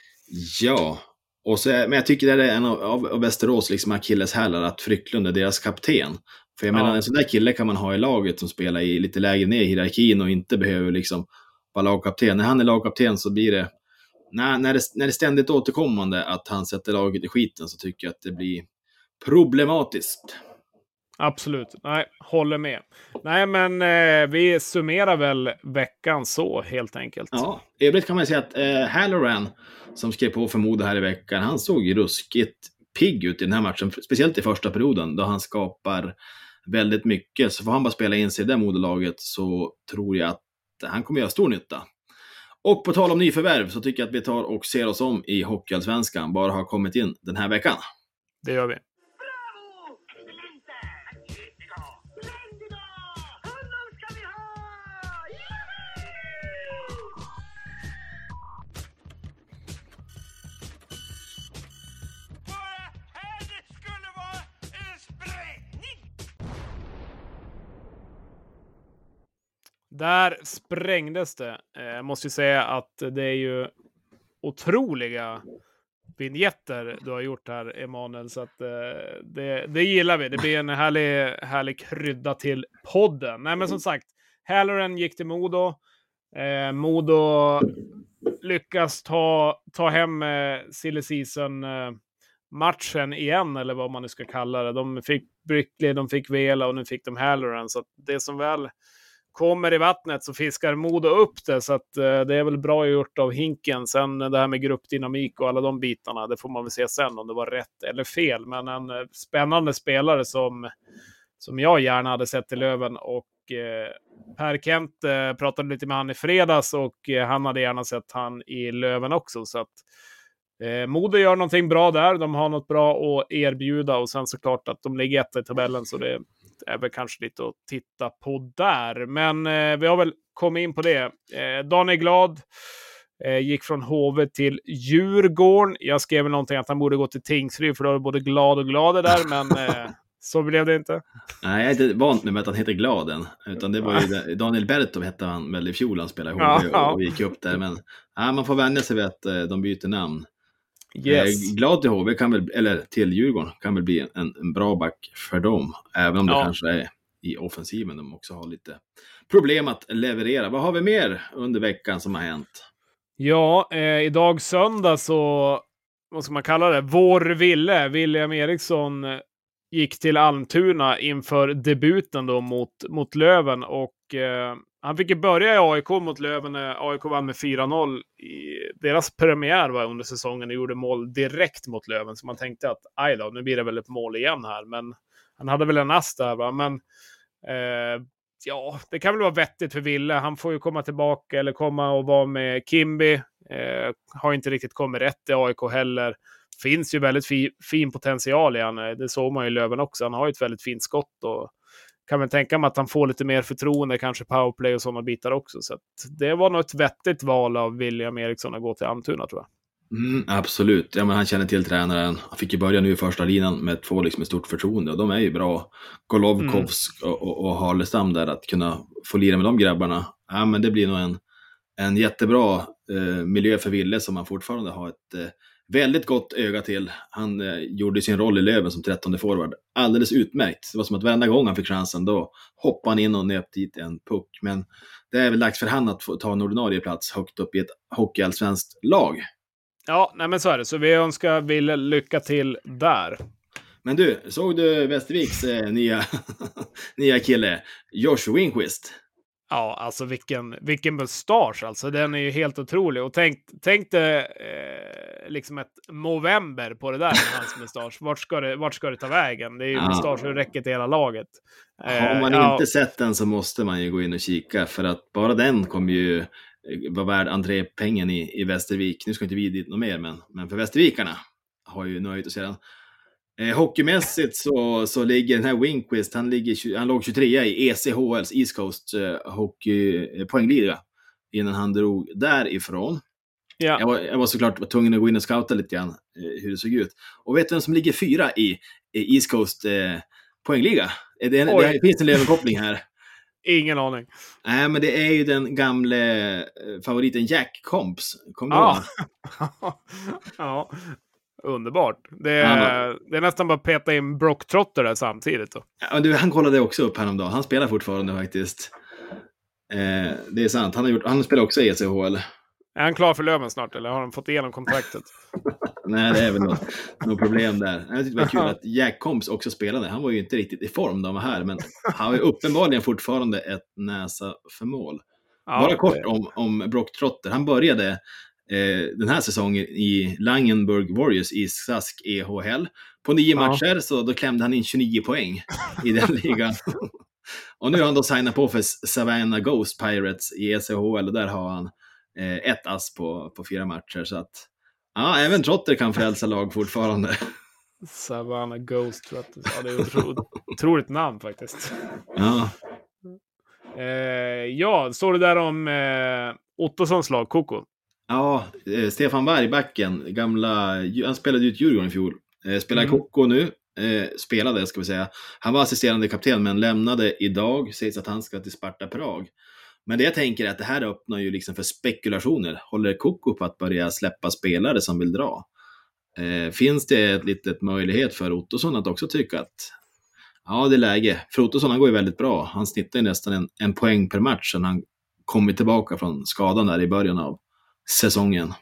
Ja, och så, men jag tycker det är en av, av, av Västerås liksom akilleshälar att Frycklund är deras kapten. För jag ja. menar, en sån där kille kan man ha i laget som spelar i lite lägre ner i hierarkin och inte behöver liksom vara lagkapten. När han är lagkapten så blir det, när, när det, när det är ständigt återkommande att han sätter laget i skiten så tycker jag att det blir problematiskt. Absolut. Nej, håller med. Nej, men eh, vi summerar väl veckan så helt enkelt. Ja, i övrigt kan man säga att eh, Halloran som skrev på för Modo här i veckan, han såg ruskigt pigg ut i den här matchen, speciellt i första perioden då han skapar väldigt mycket. Så får han bara spela in sig i det modelaget så tror jag att han kommer göra stor nytta. Och på tal om nyförvärv så tycker jag att vi tar och ser oss om i Hockeyallsvenskan, bara har kommit in den här veckan. Det gör vi. Där sprängdes det. Eh, jag eh, måste ju säga att det är ju otroliga vignetter du har gjort här, Emanuel. Så att, eh, det, det gillar vi. Det blir en härlig, härlig krydda till podden. Nej, men som sagt, Halloran gick till Modo. Eh, Modo lyckas ta, ta hem eh, silly season eh, matchen igen, eller vad man nu ska kalla det. De fick Brickley, de fick Vela och nu fick de Halloran. Så det som väl kommer i vattnet så fiskar Modo upp det. Så att, eh, det är väl bra gjort av Hinken. Sen det här med gruppdynamik och alla de bitarna, det får man väl se sen om det var rätt eller fel. Men en eh, spännande spelare som, som jag gärna hade sett i Löven. Och eh, Per Kent eh, pratade lite med han i fredags och eh, han hade gärna sett han i Löven också. Så att, Eh, Modo gör någonting bra där. De har något bra att erbjuda och sen såklart att de ligger etta i tabellen så det är väl kanske lite att titta på där. Men eh, vi har väl kommit in på det. Eh, Daniel Glad eh, gick från HV till Djurgården. Jag skrev väl någonting att han borde gå till Tingsryd för då är både Glad och Glade där, men eh, så blev det inte. Nej, jag är inte vant med att han heter Glad än. Utan det var ju Daniel Bertov hette han väl i fjol han spelade i HV ja, och, gick upp där. Men ja, man får vänja sig vid att eh, de byter namn. Yes. Eh, glad till HV, kan väl, eller till Djurgården, kan väl bli en, en bra back för dem. Även om det ja. kanske är i offensiven de också har lite problem att leverera. Vad har vi mer under veckan som har hänt? Ja, eh, idag söndag så, vad ska man kalla det, vår Ville, William Eriksson, gick till Almtuna inför debuten då mot, mot Löven och eh, han fick ju börja i AIK mot Löven när AIK vann med 4-0. Deras premiär var under säsongen och gjorde mål direkt mot Löven. Så man tänkte att aj då, nu blir det väl ett mål igen här. Men han hade väl en ass där va. Men eh, ja, det kan väl vara vettigt för Ville. Han får ju komma tillbaka eller komma och vara med Kimby. Eh, har inte riktigt kommit rätt i AIK heller. Finns ju väldigt fi fin potential i han. Det såg man ju i Löven också. Han har ju ett väldigt fint skott. Och, kan väl tänka mig att han får lite mer förtroende, kanske powerplay och sådana bitar också. Så det var nog ett vettigt val av William Eriksson att gå till Almtuna tror jag. Mm, absolut, ja, men han känner till tränaren. Han fick ju börja nu i första linan med två liksom med stort förtroende och de är ju bra. Golovkovsk mm. och, och, och Harlestam där, att kunna få lira med de grabbarna. Ja, men det blir nog en, en jättebra eh, miljö för Ville som han fortfarande har ett eh, väldigt gott öga till. Han eh, gjorde sin roll i Löven som trettonde forward alldeles utmärkt. Det var som att varenda gång han fick chansen då hoppade han in och nöp dit en puck. Men det är väl dags för han att få ta en ordinarie plats högt upp i ett hockeyallsvenskt lag. Ja, nej men så är det. Så vi önskar Wille lycka till där. Men du, såg du Västerviks eh, nya, nya kille, Josh Winquist? Ja, alltså vilken, vilken mustasch alltså. Den är ju helt otrolig. Och tänk, tänk dig eh, liksom ett november på det där med hans mustasch. Vart ska, det, vart ska det ta vägen? Det är ju ja. mustasch som räcker till hela laget. Eh, Har man ja. inte sett den så måste man ju gå in och kika. För att bara den kommer ju eh, vara värd entrépengen i, i Västervik. Nu ska inte vi dit något mer, men, men för Västervikarna har ju nöjt att se den. Eh, hockeymässigt så, så ligger den här Winquist, han, ligger, han låg 23 i ECHLs East Coast eh, Hockey eh, poängliga innan han drog därifrån. Ja. Jag, var, jag var såklart tvungen att gå in och scouta lite grann eh, hur det såg ut. Och vet du vem som ligger fyra i, i East Coast eh, poängliga? Det, det, det finns en lövenkoppling här. Ingen aning. Nej, men det är ju den gamle eh, favoriten Jack Comps. Kommer du ihåg? ja, Underbart. Det är, ja. det är nästan bara att peta in Brock Trotter där samtidigt. Då. Ja, du, han kollade också upp häromdagen. Han spelar fortfarande faktiskt. Eh, det är sant. Han, har gjort, han spelar också i ECHL. Är han klar för Löven snart eller har han fått igenom kontraktet? Nej, det är väl något, något problem där. Jag tyckte det var kul att Jack Combs också spelade. Han var ju inte riktigt i form när han var här, men han har ju uppenbarligen fortfarande ett näsa för mål. Ja, Bara kort om, om Brock Trotter. Han började den här säsongen i Langenburg Warriors i Sask EHL. På nio ja. matcher så då klämde han in 29 poäng i den ligan. och nu har han då signat på för Savannah Ghost Pirates i ECHL och där har han eh, ett ass på, på fyra matcher. Så att, ja, även Trotter kan frälsa lag fortfarande. Savannah Ghost. Ja, det är ett otroligt namn faktiskt. Ja. Eh, ja, står det där om eh, Ottossons lag, Koko? Ja, eh, Stefan Bergbacken, gamla, han spelade ut Djurgården i fjol. Eh, spelar mm. Kocko nu, eh, spelade ska vi säga. Han var assisterande kapten men lämnade idag, sägs att han ska till Sparta Prag. Men det jag tänker är att det här öppnar ju liksom för spekulationer. Håller Koko på att börja släppa spelare som vill dra? Eh, finns det ett litet möjlighet för Ottosson att också tycka att ja, det är läge. För Ottosson, han går ju väldigt bra. Han snittar ju nästan en, en poäng per match sen han kommit tillbaka från skadan där i början av säsongen.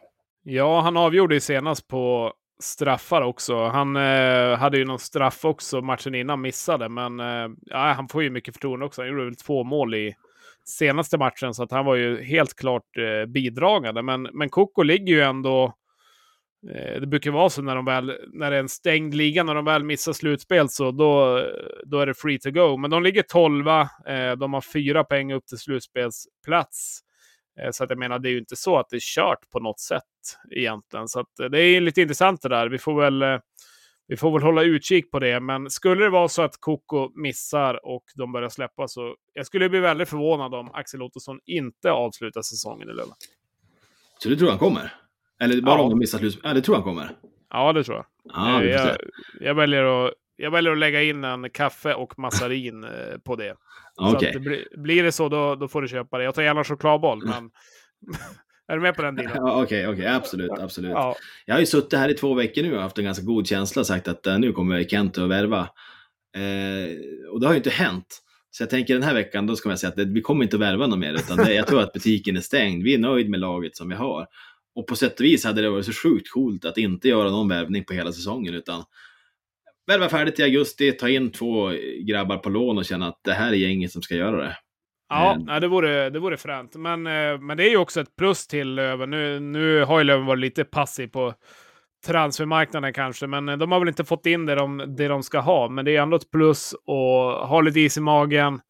Ja, han avgjorde ju senast på straffar också. Han eh, hade ju någon straff också matchen innan, missade, men eh, ja, han får ju mycket förtroende också. Han gjorde väl två mål i senaste matchen, så att han var ju helt klart eh, bidragande. Men, men Koko ligger ju ändå... Eh, det brukar vara så när, de väl, när det är en stängd liga, när de väl missar slutspel, så då, då är det free to go. Men de ligger tolva, eh, de har fyra poäng upp till slutspelsplats. Eh, så att jag menar, det är ju inte så att det är kört på något sätt egentligen. Så att eh, det är lite intressant det där. Vi får väl, eh, vi får väl hålla utkik på det. Men skulle det vara så att Koko missar och de börjar släppa så jag skulle bli väldigt förvånad om Axel Ottosson inte avslutar säsongen i Löven. Så du tror han kommer? Eller bara ja. om de missar slut? Ja, det tror han kommer. Ja, det tror jag. Ja, jag, jag, väljer att, jag väljer att lägga in en kaffe och massarin på det. Okay. det blir, blir det så, då, då får du köpa det. Jag tar gärna chokladboll, men är du med på den dealen? Okej, okay, okay, absolut, absolut. Ja. Jag har ju suttit här i två veckor nu och haft en ganska god känsla och sagt att uh, nu kommer Kent att värva. Uh, och det har ju inte hänt. Så jag tänker den här veckan, då ska man säga att det, vi kommer inte att värva något mer, utan det, jag tror att butiken är stängd. Vi är nöjd med laget som vi har. Och på sätt och vis hade det varit så sjukt coolt att inte göra någon värvning på hela säsongen, utan värva färdigt i augusti, ta in två grabbar på lån och känna att det här är gänget som ska göra det. Ja, mm. det, vore, det vore fränt. Men, eh, men det är ju också ett plus till Löven. Nu, nu har ju Löven varit lite passiv på transfermarknaden kanske, men eh, de har väl inte fått in det de, det de ska ha. Men det är ändå ett plus att ha lite is i magen.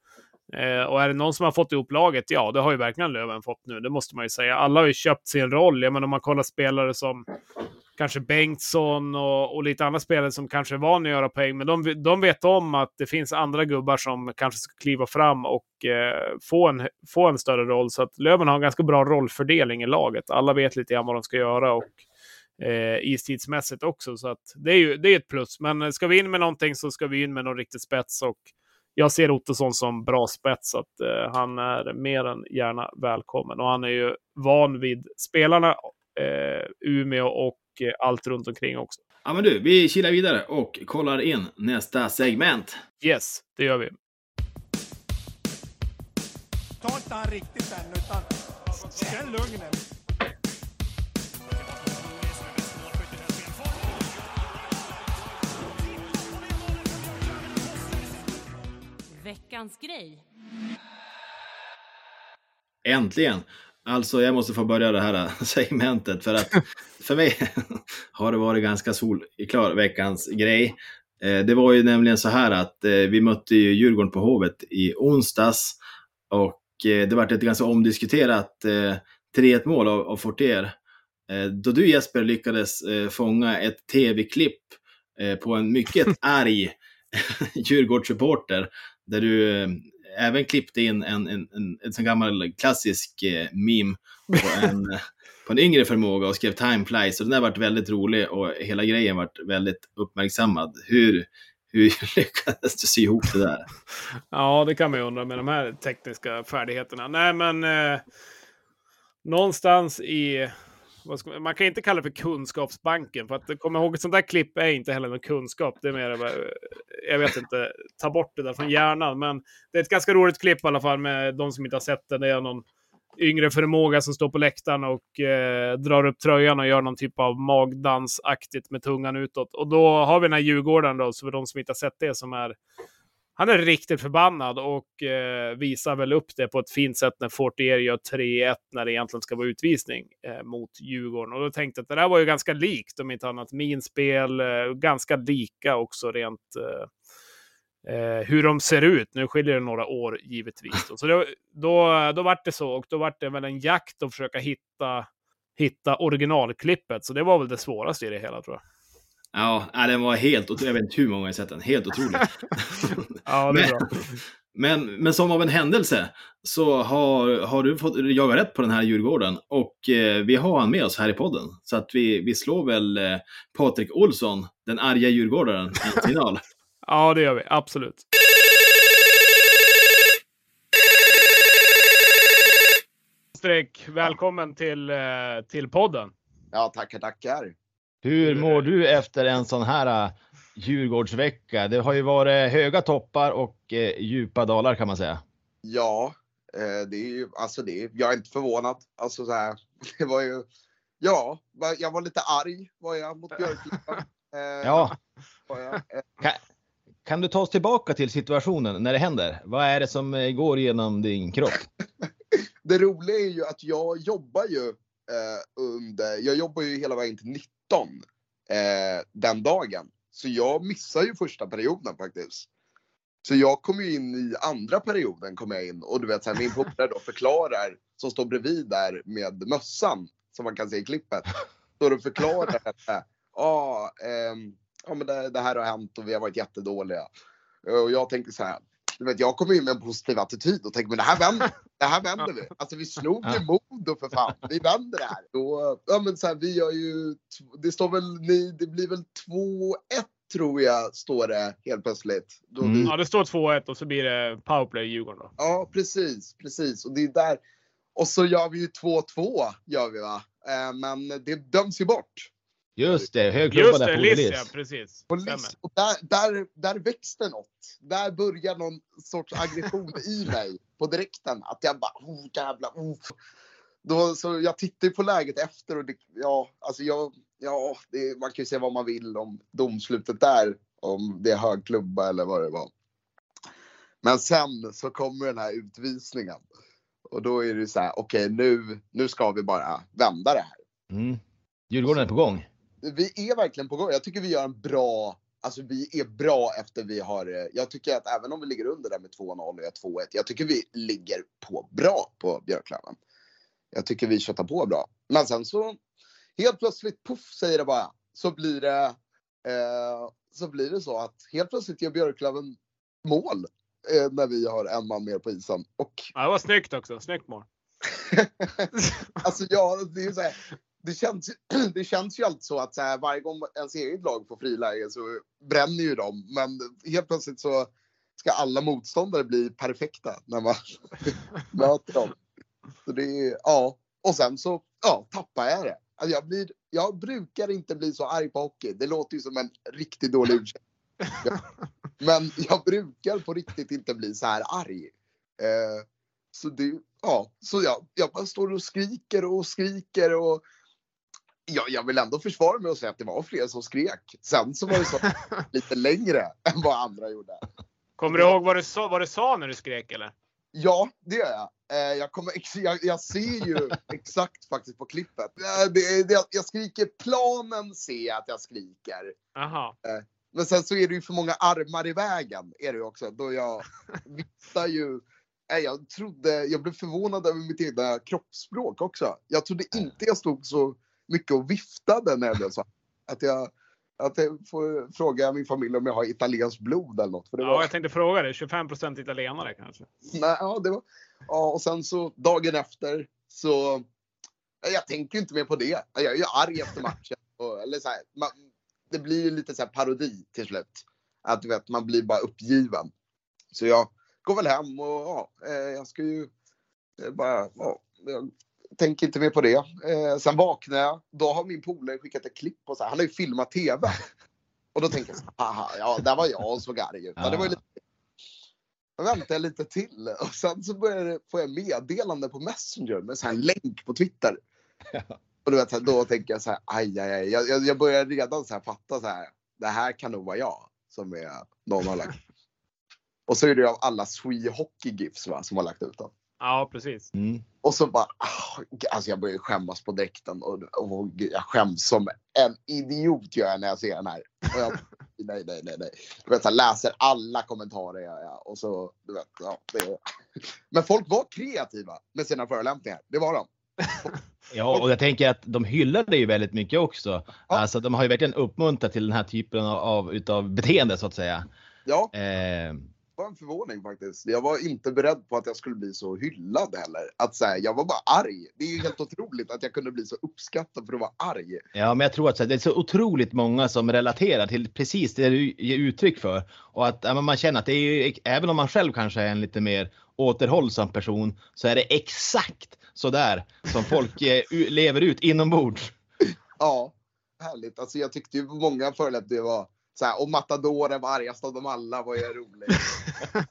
Eh, och är det någon som har fått ihop laget? Ja, det har ju verkligen Löven fått nu. Det måste man ju säga. Alla har ju köpt sin roll. Jag menar, om man kollar spelare som kanske Bengtsson och, och, lite andra spelare som kanske är vana att göra poäng. Men de, de vet om att det finns andra gubbar som kanske ska kliva fram och eh, få, en, få en större roll. Så att Löven har en ganska bra rollfördelning i laget. Alla vet lite grann vad de ska göra och eh, istidsmässigt också. Så att det är ju det är ett plus. Men ska vi in med någonting så ska vi in med någon riktig spets. Och jag ser Ottosson som bra spets, så att eh, han är mer än gärna välkommen. Och han är ju van vid spelarna, eh, Umeå och allt runt omkring också. Ja men du, vi kilar vidare och kollar in nästa segment. Yes, det gör vi. Ta inte han riktigt än, utan känn lugnet. Veckans grej. Äntligen! Alltså, jag måste få börja det här segmentet för att för mig har det varit ganska solklar veckans grej. Eh, det var ju nämligen så här att eh, vi mötte ju Djurgården på Hovet i onsdags och eh, det var ett ganska omdiskuterat 3-1 mål av, av Fortier. Då du Jesper lyckades fånga ett tv-klipp på en mycket arg Djurgårdssupporter där du även klippte in en, en, en, en sån gammal klassisk eh, meme på en, på en yngre förmåga och skrev time flies. Så den har varit väldigt rolig och hela grejen varit väldigt uppmärksammad. Hur, hur lyckades du sy ihop det där? Ja, det kan man ju undra med de här tekniska färdigheterna. Nej, men eh, någonstans i man kan inte kalla det för kunskapsbanken, för att komma ihåg ett sånt där klipp är inte heller någon kunskap. Det är mer, jag vet inte, ta bort det där från hjärnan. Men det är ett ganska roligt klipp i alla fall med de som inte har sett det. Det är någon yngre förmåga som står på läktaren och eh, drar upp tröjan och gör någon typ av magdansaktigt med tungan utåt. Och då har vi den här Djurgården då, så för de som inte har sett det, som är han är riktigt förbannad och eh, visar väl upp det på ett fint sätt när Fortier gör 3-1 när det egentligen ska vara utvisning eh, mot Djurgården. Och då tänkte jag att det där var ju ganska likt, om inte annat, minspel, eh, ganska lika också rent eh, eh, hur de ser ut. Nu skiljer det några år givetvis. Då. Så då, då, då vart det så och då vart det väl en jakt att försöka hitta, hitta originalklippet. Så det var väl det svåraste i det hela tror jag. Ja, den var helt otrolig. Jag vet inte hur många jag sett den. Helt otrolig. ja, det är bra. Men, men som av en händelse så har, har du fått jaga rätt på den här Djurgården och eh, vi har han med oss här i podden. Så att vi, vi slår väl eh, Patrik Olsson, den arga djurgårdaren, i final. ja, det gör vi. Absolut. Patrik, välkommen till, eh, till podden. Ja, tackar, tackar. Hur mår du efter en sån här uh, Djurgårdsvecka? Det har ju varit höga toppar och eh, djupa dalar kan man säga. Ja, eh, det är ju, alltså det, jag är inte förvånad. Alltså så här, det var ju, ja, jag var lite arg var jag mot Björklöven. Eh, ja. Jag, kan, kan, du ta oss tillbaka till situationen när det händer? Vad är det som går genom din kropp? det roliga är ju att jag jobbar ju eh, under, jag jobbar ju hela vägen till 19 eh, den dagen. Så jag missar ju första perioden faktiskt. Så jag kom ju in i andra perioden kom jag in och du vet så här, min polare då förklarar som står bredvid där med mössan som man kan se i klippet. Står och förklarar att ah, eh, ehm, ja, men det, det, här har hänt och vi har varit jättedåliga. Och jag tänker så här, du vet, jag kommer in med en positiv attityd och tänker men det här vänder, det här vänder vi. Alltså vi slog ju Modo för fan, vi vänder det här. Då, ja men så här, vi gör ju, det står väl, det blir väl 2-1 tror jag står det helt plötsligt. Mm. Vi... Ja, det står 2-1 och så blir det powerplay i Djurgården då. Ja, precis, precis. Och det är där. Och så gör vi ju 2-2 gör vi va. Eh, men det döms ju bort. Just det, hög klubba där på Liss. Ja, precis. På Liss. Och där, där, där växte något. Där börjar någon sorts aggression i mig på direkten. Att jag bara, oh jävlar, oh. Då, så jag tittar på läget efter och det, ja, alltså jag, ja, det, man kan ju säga vad man vill om domslutet där. Om det är hög klubba eller vad det var. Men sen så kommer den här utvisningen. Och då är det så här, okej okay, nu, nu ska vi bara vända det här. Mm. Djurgården är på gång vi är verkligen på gång. Jag tycker vi gör en bra, alltså vi är bra efter vi har, eh, jag tycker att även om vi ligger under där med 2-0 och gör 2-1, jag tycker vi ligger på bra på Björklöven. Jag tycker vi köttar på bra. Men sen så, helt plötsligt, puff säger det bara, så blir det, eh, så blir det så att helt plötsligt gör Björklöven mål eh, när vi har en man mer på isen. Och... Ja, det var snyggt också, snyggt mål. alltså ja, det är så här, det känns, det känns ju alltid så att så här, varje gång ens eget lag får friläge så bränner ju de. Men helt plötsligt så ska alla motståndare bli perfekta när man möter dem. Så det är, ja. Och sen så ja, tappar jag det. Alltså jag, blir, jag brukar inte bli så arg på hockey. Det låter ju som en riktigt dålig ursäkt. Men jag brukar på riktigt inte bli så här arg. Eh, så det, ja, så jag, jag bara står och skriker och skriker och jag, jag vill ändå försvara mig och säga att det var fler som skrek. Sen så var det så lite längre än vad andra gjorde. Kommer du ihåg vad du sa, vad du sa när du skrek eller? Ja, det gör jag. Eh, jag, kommer, jag, jag ser ju exakt faktiskt på klippet. Eh, jag skriker planen ser jag att jag skriker. Aha. Eh, men sen så är det ju för många armar i vägen. Är det också. Då jag viftar ju. Jag trodde, jag blev förvånad över mitt egna kroppsspråk också. Jag trodde inte jag stod så mycket och viftade när jag blev så. Att jag, att jag får fråga min familj om jag har italienskt blod eller något. För det ja, jag tänkte fråga det. 25% italienare kanske? Nej, ja, det var, ja, och sen så dagen efter så. Jag tänker inte mer på det. Jag är ju arg efter matchen. Och, eller så här, man, det blir ju lite så parodi till slut. Att du vet, man blir bara uppgiven. Så jag går väl hem och ja, eh, jag ska ju bara, ja, jag tänker inte mer på det. Eh, sen vaknar jag. Då har min polare skickat ett klipp på så här. Han har ju filmat TV. Och då tänker jag så här, ja, där var jag och såg arg ut. Ja. Det var lite... Då väntar jag lite till och sen så börjar det, får jag meddelande på Messenger med så här en länk på Twitter. Ja. Och du vet, då tänker jag så här, aj, aj, aj. Jag, jag börjar redan så här fatta så här, det här kan nog vara jag som är någon har lagt. Och så är det av alla Swee Hockey GIFs va, som har lagt ut dem. Ja, precis. Mm. Och så bara, ah, alltså jag börjar skämmas på dräkten och, och jag skäms som en idiot gör jag när jag ser den här. Och jag, nej, nej, nej, nej. Du vet, jag läser alla kommentarer jag, jag, och så, du vet, ja, det, Men folk var kreativa med sina förolämpningar. Det var de. Ja, och jag tänker att de hyllar det ju väldigt mycket också. Ja. Alltså, de har ju verkligen uppmuntrat till den här typen av, utav beteende så att säga. Ja. Eh, var en förvåning faktiskt. Jag var inte beredd på att jag skulle bli så hyllad heller. Att säga, jag var bara arg. Det är ju helt otroligt att jag kunde bli så uppskattad för att vara arg. Ja, men jag tror att det är så otroligt många som relaterar till precis det du ger uttryck för. Och att man känner att det är ju, även om man själv kanske är en lite mer återhållsam person, så är det exakt sådär som folk eh, lever ut inombords. Ja, härligt. Alltså jag tyckte ju många förolämpningar var så här, och Matador var argast av dem alla var ju roligt.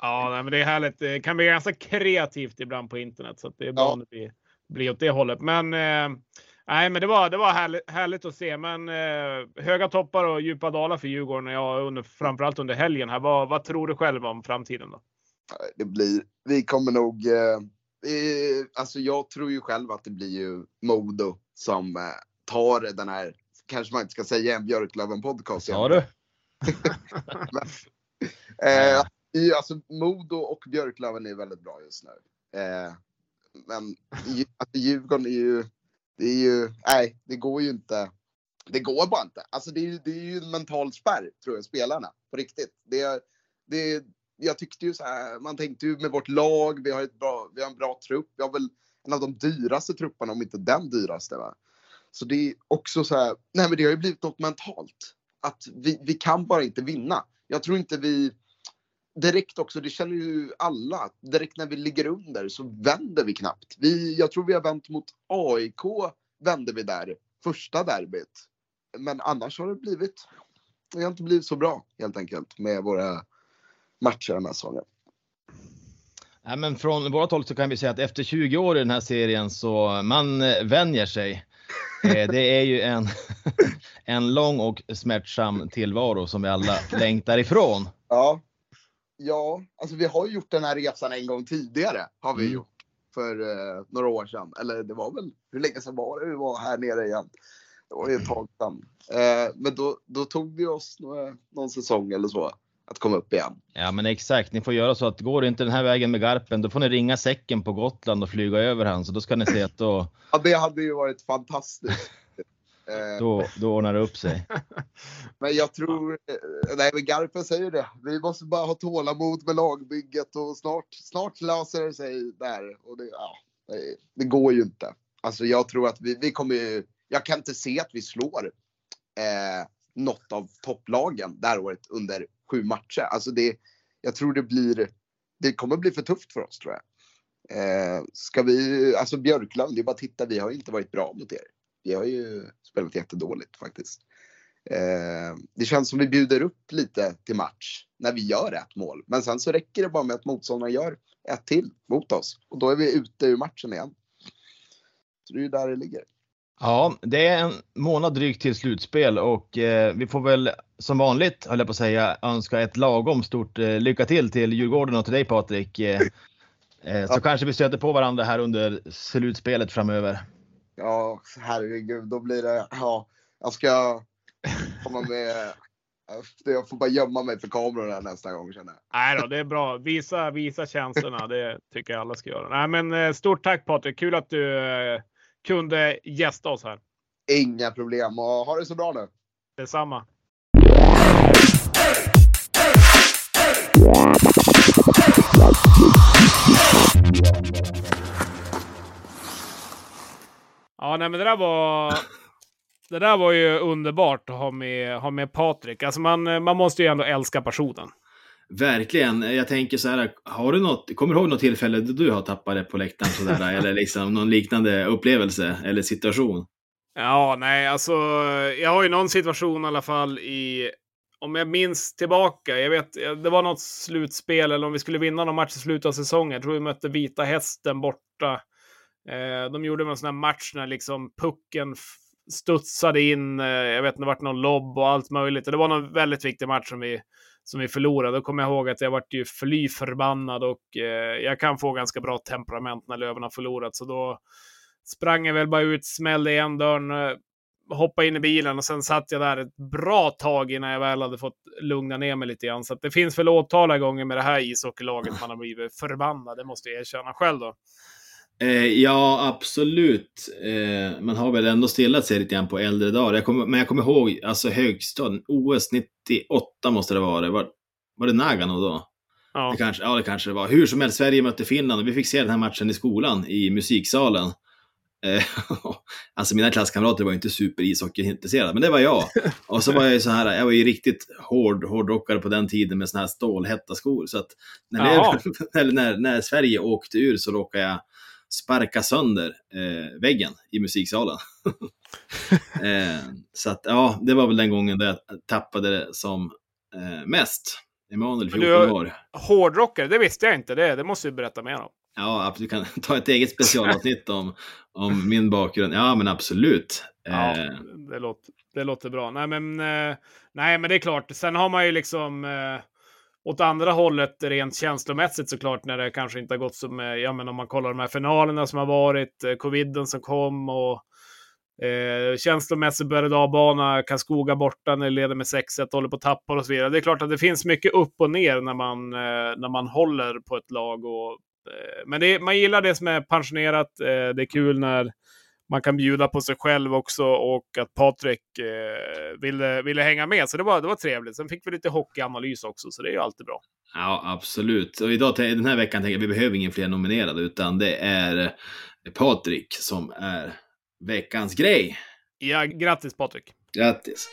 ja, nej, men det är härligt. Det kan bli ganska kreativt ibland på internet så det är bra ja. om det blir, blir åt det hållet. Men eh, nej, men det var, det var härligt, härligt att se. Men eh, höga toppar och djupa dalar för Djurgården, ja, under, framförallt under helgen. Här. Vad, vad tror du själv om framtiden? då? Det blir, vi kommer nog, eh, alltså jag tror ju själv att det blir ju Modo som eh, tar den här, kanske man inte ska säga en Björklöven podcast. Ja du. Eh, alltså Modo och Björklöven är väldigt bra just nu. Eh, men alltså, Djurgården är ju, det är ju, nej, det går ju inte. Det går bara inte. Alltså det är, det är ju en mental spärr, tror jag, spelarna. På riktigt. Det, det, jag tyckte ju så här, man tänkte ju med vårt lag, vi har, ett bra, vi har en bra trupp. Vi har väl en av de dyraste trupperna, om inte den dyraste. Va? Så det är också så här, nej men det har ju blivit något mentalt. Att vi, vi kan bara inte vinna. Jag tror inte vi, direkt också, det känner ju alla, direkt när vi ligger under så vänder vi knappt. Vi, jag tror vi har vänt mot AIK, vände vi där, första derbyt. Men annars har det blivit, det har inte blivit så bra helt enkelt med våra matcher den här säsongen. Nej, men från vårt håll så kan vi säga att efter 20 år i den här serien så man eh, vänjer sig. Eh, det är ju en, en lång och smärtsam tillvaro som vi alla längtar ifrån. Ja. Ja, alltså vi har gjort den här resan en gång tidigare. Har vi mm. gjort för eh, några år sedan. Eller det var väl, hur länge sedan var det vi var här nere igen? Det var ju ett tag sedan. Eh, men då, då tog vi oss några, någon säsong eller så att komma upp igen. Ja men exakt, ni får göra så att går det inte den här vägen med Garpen, då får ni ringa säcken på Gotland och flyga över han. Så då ska ni se att då... ja det hade ju varit fantastiskt. Då, då ordnar det upp sig. men jag tror, nej men Garpen säger det. Vi måste bara ha tålamod med lagbygget och snart, snart löser det sig där. Och det, ja, det går ju inte. Alltså jag tror att vi, vi kommer ju, jag kan inte se att vi slår eh, något av topplagen det här året under sju matcher. Alltså det, jag tror det blir, det kommer bli för tufft för oss tror jag. Eh, ska vi, alltså Björklund, det är bara att titta, vi har ju inte varit bra mot er. Vi har ju spelat jättedåligt faktiskt. Eh, det känns som vi bjuder upp lite till match när vi gör ett mål. Men sen så räcker det bara med att motståndaren gör ett till mot oss och då är vi ute ur matchen igen. Så det är ju där det ligger. Ja, det är en månad drygt till slutspel och eh, vi får väl som vanligt, höll jag på att säga, önska ett lagom stort eh, lycka till till Djurgården och till dig Patrik. Eh, eh så ja. kanske vi stöter på varandra här under slutspelet framöver. Ja, herregud, då blir det, ja, jag ska komma med jag får bara gömma mig för kamerorna nästa gång känner jag. Nej då, det är bra. Visa, visa känslorna. Det tycker jag alla ska göra. Nej, men eh, stort tack Patrik. Kul att du eh, kunde gästa oss här. Inga problem och ha det så bra nu. Detsamma. Ja, nej, men det där var. Det där var ju underbart att ha med, ha med Patrik. Alltså man, man måste ju ändå älska personen. Verkligen. Jag tänker så här, har du något, kommer du ihåg något tillfälle då du har tappat det på läktaren sådär, eller liksom någon liknande upplevelse eller situation? Ja, nej, alltså jag har ju någon situation i alla fall i, om jag minns tillbaka, jag vet, det var något slutspel eller om vi skulle vinna någon match i slutet av säsongen. Jag tror vi mötte Vita Hästen borta. Eh, de gjorde en sån här match när liksom pucken studsade in, eh, jag vet inte, det vart någon lobb och allt möjligt. Det var någon väldigt viktig match som vi som vi förlorade. Då kommer jag ihåg att jag vart ju fly förbannad och eh, jag kan få ganska bra temperament när Löven har förlorat. Så då sprang jag väl bara ut, smällde igen dörren, eh, hoppade in i bilen och sen satt jag där ett bra tag innan jag väl hade fått lugna ner mig lite grann. Så det finns väl åtala gånger med det här ishockeylaget man har blivit förbannad. Det måste jag erkänna själv då. Eh, ja, absolut. Eh, man har väl ändå stillat sig lite grann på äldre dagar. Jag kommer, men jag kommer ihåg, alltså högstadiet, OS 98 måste det vara. Var, var det Nagano då? Ja. Det kanske, ja, det kanske det var. Hur som helst, Sverige mötte Finland och vi fick se den här matchen i skolan, i musiksalen. Eh, alltså mina klasskamrater var inte super ishockeyintresserade, men det var jag. Och så var jag ju så här, jag var ju riktigt hård, hårdrockare på den tiden med såna här stålhätta skor. Så att när, eller när, när Sverige åkte ur så råkade jag sparka sönder eh, väggen i musiksalen. eh, så att ja, det var väl den gången där jag tappade det som eh, mest. Emanuel, 14 du, år. Hårdrockare, det visste jag inte. Det, det måste du berätta mer om. Ja, du kan ta ett eget specialavsnitt om, om min bakgrund. Ja, men absolut. Ja, eh. det, låter, det låter bra. Nej men, eh, nej, men det är klart. Sen har man ju liksom eh, åt andra hållet rent känslomässigt såklart när det kanske inte har gått som, eh, ja men om man kollar de här finalerna som har varit, eh, coviden som kom och Eh, känslomässigt började avbana, Karlskoga borta när det leder med 6-1, håller på att tappa och så vidare. Det är klart att det finns mycket upp och ner när man, eh, när man håller på ett lag. Och, eh, men det, man gillar det som är pensionerat. Eh, det är kul när man kan bjuda på sig själv också och att Patrik eh, ville, ville hänga med. Så det var, det var trevligt. Sen fick vi lite hockeyanalys också, så det är ju alltid bra. Ja, absolut. Och idag, den här veckan tänker jag vi behöver ingen fler nominerade, utan det är Patrik som är veckans grej. Ja, grattis Patrik. Grattis.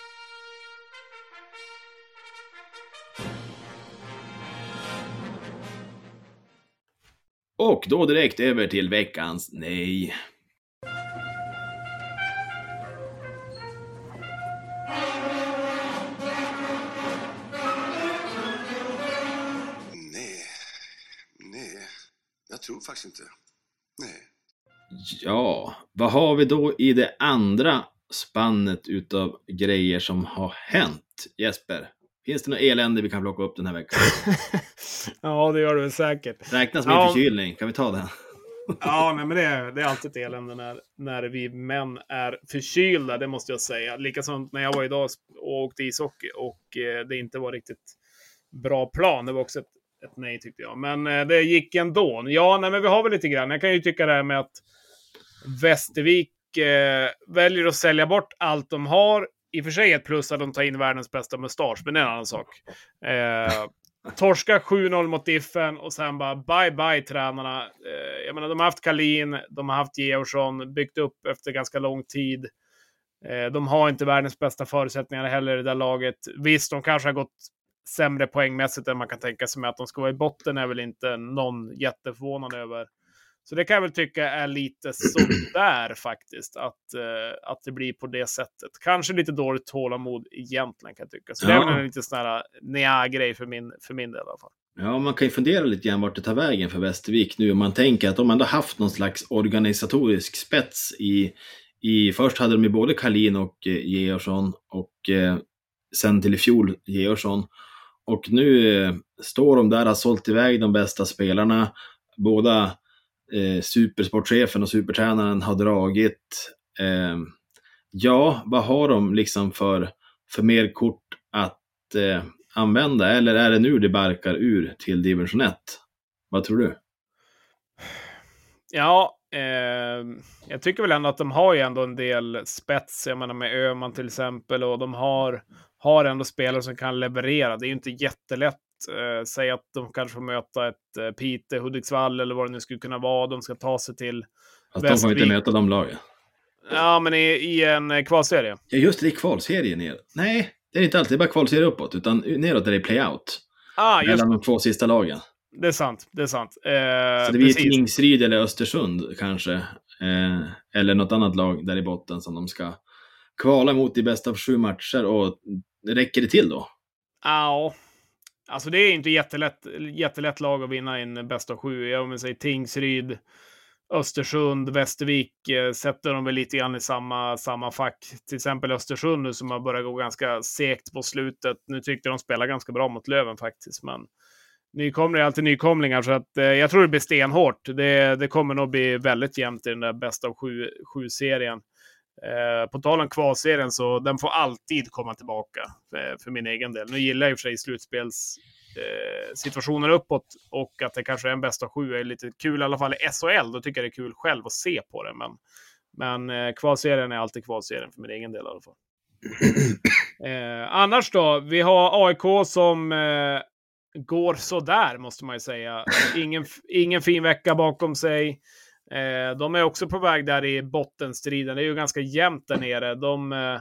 Och då direkt över till veckans. Nej. Tror faktiskt inte. Nej. Ja, vad har vi då i det andra spannet utav grejer som har hänt? Jesper, finns det något elände vi kan plocka upp den här veckan? ja, det gör det väl säkert. Räknas med ja. förkylning, kan vi ta den? ja, nej, men det är, det är alltid ett elände när, när vi män är förkylda, det måste jag säga. Likaså när jag var idag och åkte ishockey och eh, det inte var riktigt bra plan. Det var också ett, ett nej tyckte jag. Men eh, det gick ändå. Ja, nej, men vi har väl lite grann. Jag kan ju tycka det här med att Västervik eh, väljer att sälja bort allt de har. I och för sig ett plus att de tar in världens bästa mustasch, men det är en annan sak. Eh, torska 7-0 mot Diffen och sen bara bye bye tränarna. Eh, jag menar, de har haft Kalin, de har haft Georgsson, byggt upp efter ganska lång tid. Eh, de har inte världens bästa förutsättningar heller i det där laget. Visst, de kanske har gått sämre poängmässigt än man kan tänka sig med att de ska vara i botten är väl inte någon jätteförvånad över. Så det kan jag väl tycka är lite sådär faktiskt, att, uh, att det blir på det sättet. Kanske lite dåligt tålamod egentligen kan jag tycka. Så ja. det är väl en lite sån här nja-grej för min, för min del i alla fall. Ja, man kan ju fundera lite grann vart det tar vägen för Västervik nu. Om man tänker att de ändå haft någon slags organisatorisk spets i, i först hade de ju både Kalin och eh, Georgsson och eh, sen till i fjol Georgsson. Och nu eh, står de där, har sålt iväg de bästa spelarna. Båda eh, supersportchefen och supertränaren har dragit. Eh, ja, vad har de liksom för, för mer kort att eh, använda? Eller är det nu det barkar ur till division 1? Vad tror du? Ja, eh, jag tycker väl ändå att de har ju ändå en del spets. Jag menar med Öman till exempel och de har, har ändå spelare som kan leverera. Det är ju inte jättelätt Eh, säg att de kanske får möta ett eh, Pite, Hudiksvall eller vad det nu skulle kunna vara. De ska ta sig till Fast de får inte möta de lagen. Ja, men i, i en eh, kvalserie. Ja, just det. Det är kvalserie ner. Nej, det är inte alltid bara kvalserie uppåt, utan neråt är det playout. Ah, just... Mellan de två sista lagen. Det är sant. Det är sant. Eh, så det blir Tingsryd eller Östersund kanske. Eh, eller något annat lag där i botten som de ska kvala mot i bästa av sju matcher. Och räcker det till då? Ja, Alltså det är inte jättelätt, jättelätt lag att vinna i en bäst av sju. Jag vill säga Tingsryd, Östersund, Västervik eh, sätter de väl lite grann i samma, samma fack. Till exempel Östersund nu som har börjat gå ganska segt på slutet. Nu tyckte de spelar ganska bra mot Löven faktiskt, men nykomlingar är alltid nykomlingar, så att, eh, jag tror det blir stenhårt. Det, det kommer nog bli väldigt jämnt i den där bäst av sju-serien. Eh, på tal om kvalserien så den får alltid komma tillbaka för, för min egen del. Nu gillar jag i och för sig slutspelssituationer eh, uppåt och att det kanske är en bästa sju är lite kul i alla fall i SHL. Då tycker jag det är kul själv att se på det. Men, men eh, kvalserien är alltid kvalserien för min egen del i alla fall. Eh, annars då? Vi har AIK som eh, går sådär måste man ju säga. Ingen, ingen fin vecka bakom sig. Eh, de är också på väg där i bottenstriden. Det är ju ganska jämnt där nere. De, eh,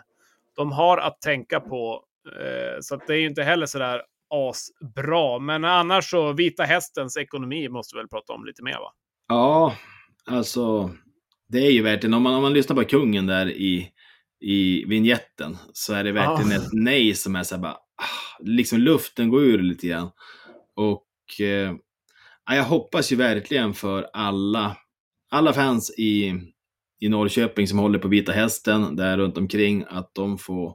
de har att tänka på. Eh, så det är ju inte heller sådär asbra. Men annars så, Vita Hästens ekonomi måste vi väl prata om lite mer va? Ja, alltså det är ju verkligen, om man, om man lyssnar på kungen där i, i vignetten så är det verkligen ah. ett nej som är så här bara, ah, liksom luften går ur lite grann. Och eh, jag hoppas ju verkligen för alla, alla fans i, i Norrköping som håller på Vita Hästen där runt omkring att de får,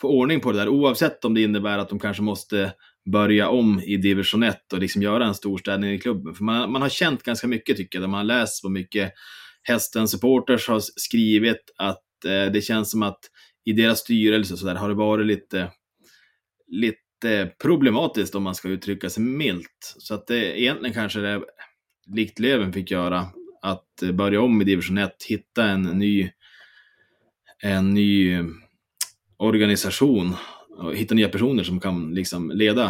får ordning på det där oavsett om det innebär att de kanske måste börja om i division 1 och liksom göra en storstädning i klubben. För man, man har känt ganska mycket tycker jag, man har läst på mycket hästen supporters har skrivit att eh, det känns som att i deras styrelse så där har det varit lite, lite problematiskt om man ska uttrycka sig milt. Så att det egentligen kanske det, likt Löven fick göra, att börja om i division 1, hitta en ny, en ny organisation och hitta nya personer som kan liksom leda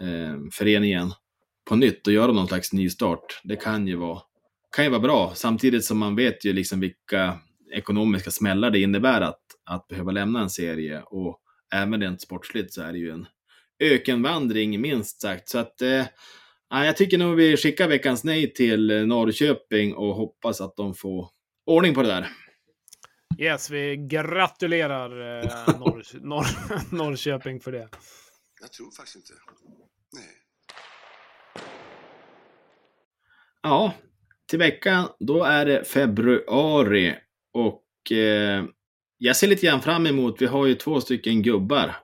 eh, föreningen på nytt och göra någon slags nystart. Det kan ju vara kan ju vara bra, samtidigt som man vet ju liksom vilka ekonomiska smällar det innebär att, att behöva lämna en serie och även rent sportsligt så är det ju en ökenvandring minst sagt. Så att eh, jag tycker nog vi skickar veckans nej till Norrköping och hoppas att de får ordning på det där. Yes, vi gratulerar eh, Norr, Norr, Norrköping för det. Jag tror faktiskt inte. Nej. Ja, till veckan, då är det februari och eh, jag ser lite grann fram emot, vi har ju två stycken gubbar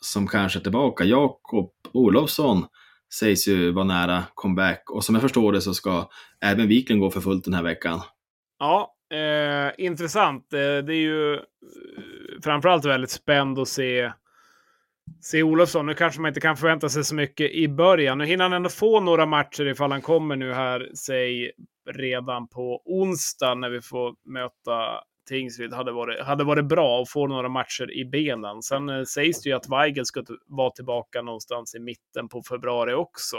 som kanske är tillbaka. Jakob Olofsson sägs ju vara nära comeback och som jag förstår det så ska även Wiklund gå för fullt den här veckan. Ja, eh, intressant. Eh, det är ju eh, framförallt väldigt spänd att se se Olofsson. Nu kanske man inte kan förvänta sig så mycket i början. Nu hinner han ändå få några matcher ifall han kommer nu här, säg redan på onsdag när vi får möta Tingsryd. Hade varit, hade varit bra och få några matcher i benen. Sen eh, sägs det ju att Weigel ska vara tillbaka någonstans i mitten på februari också.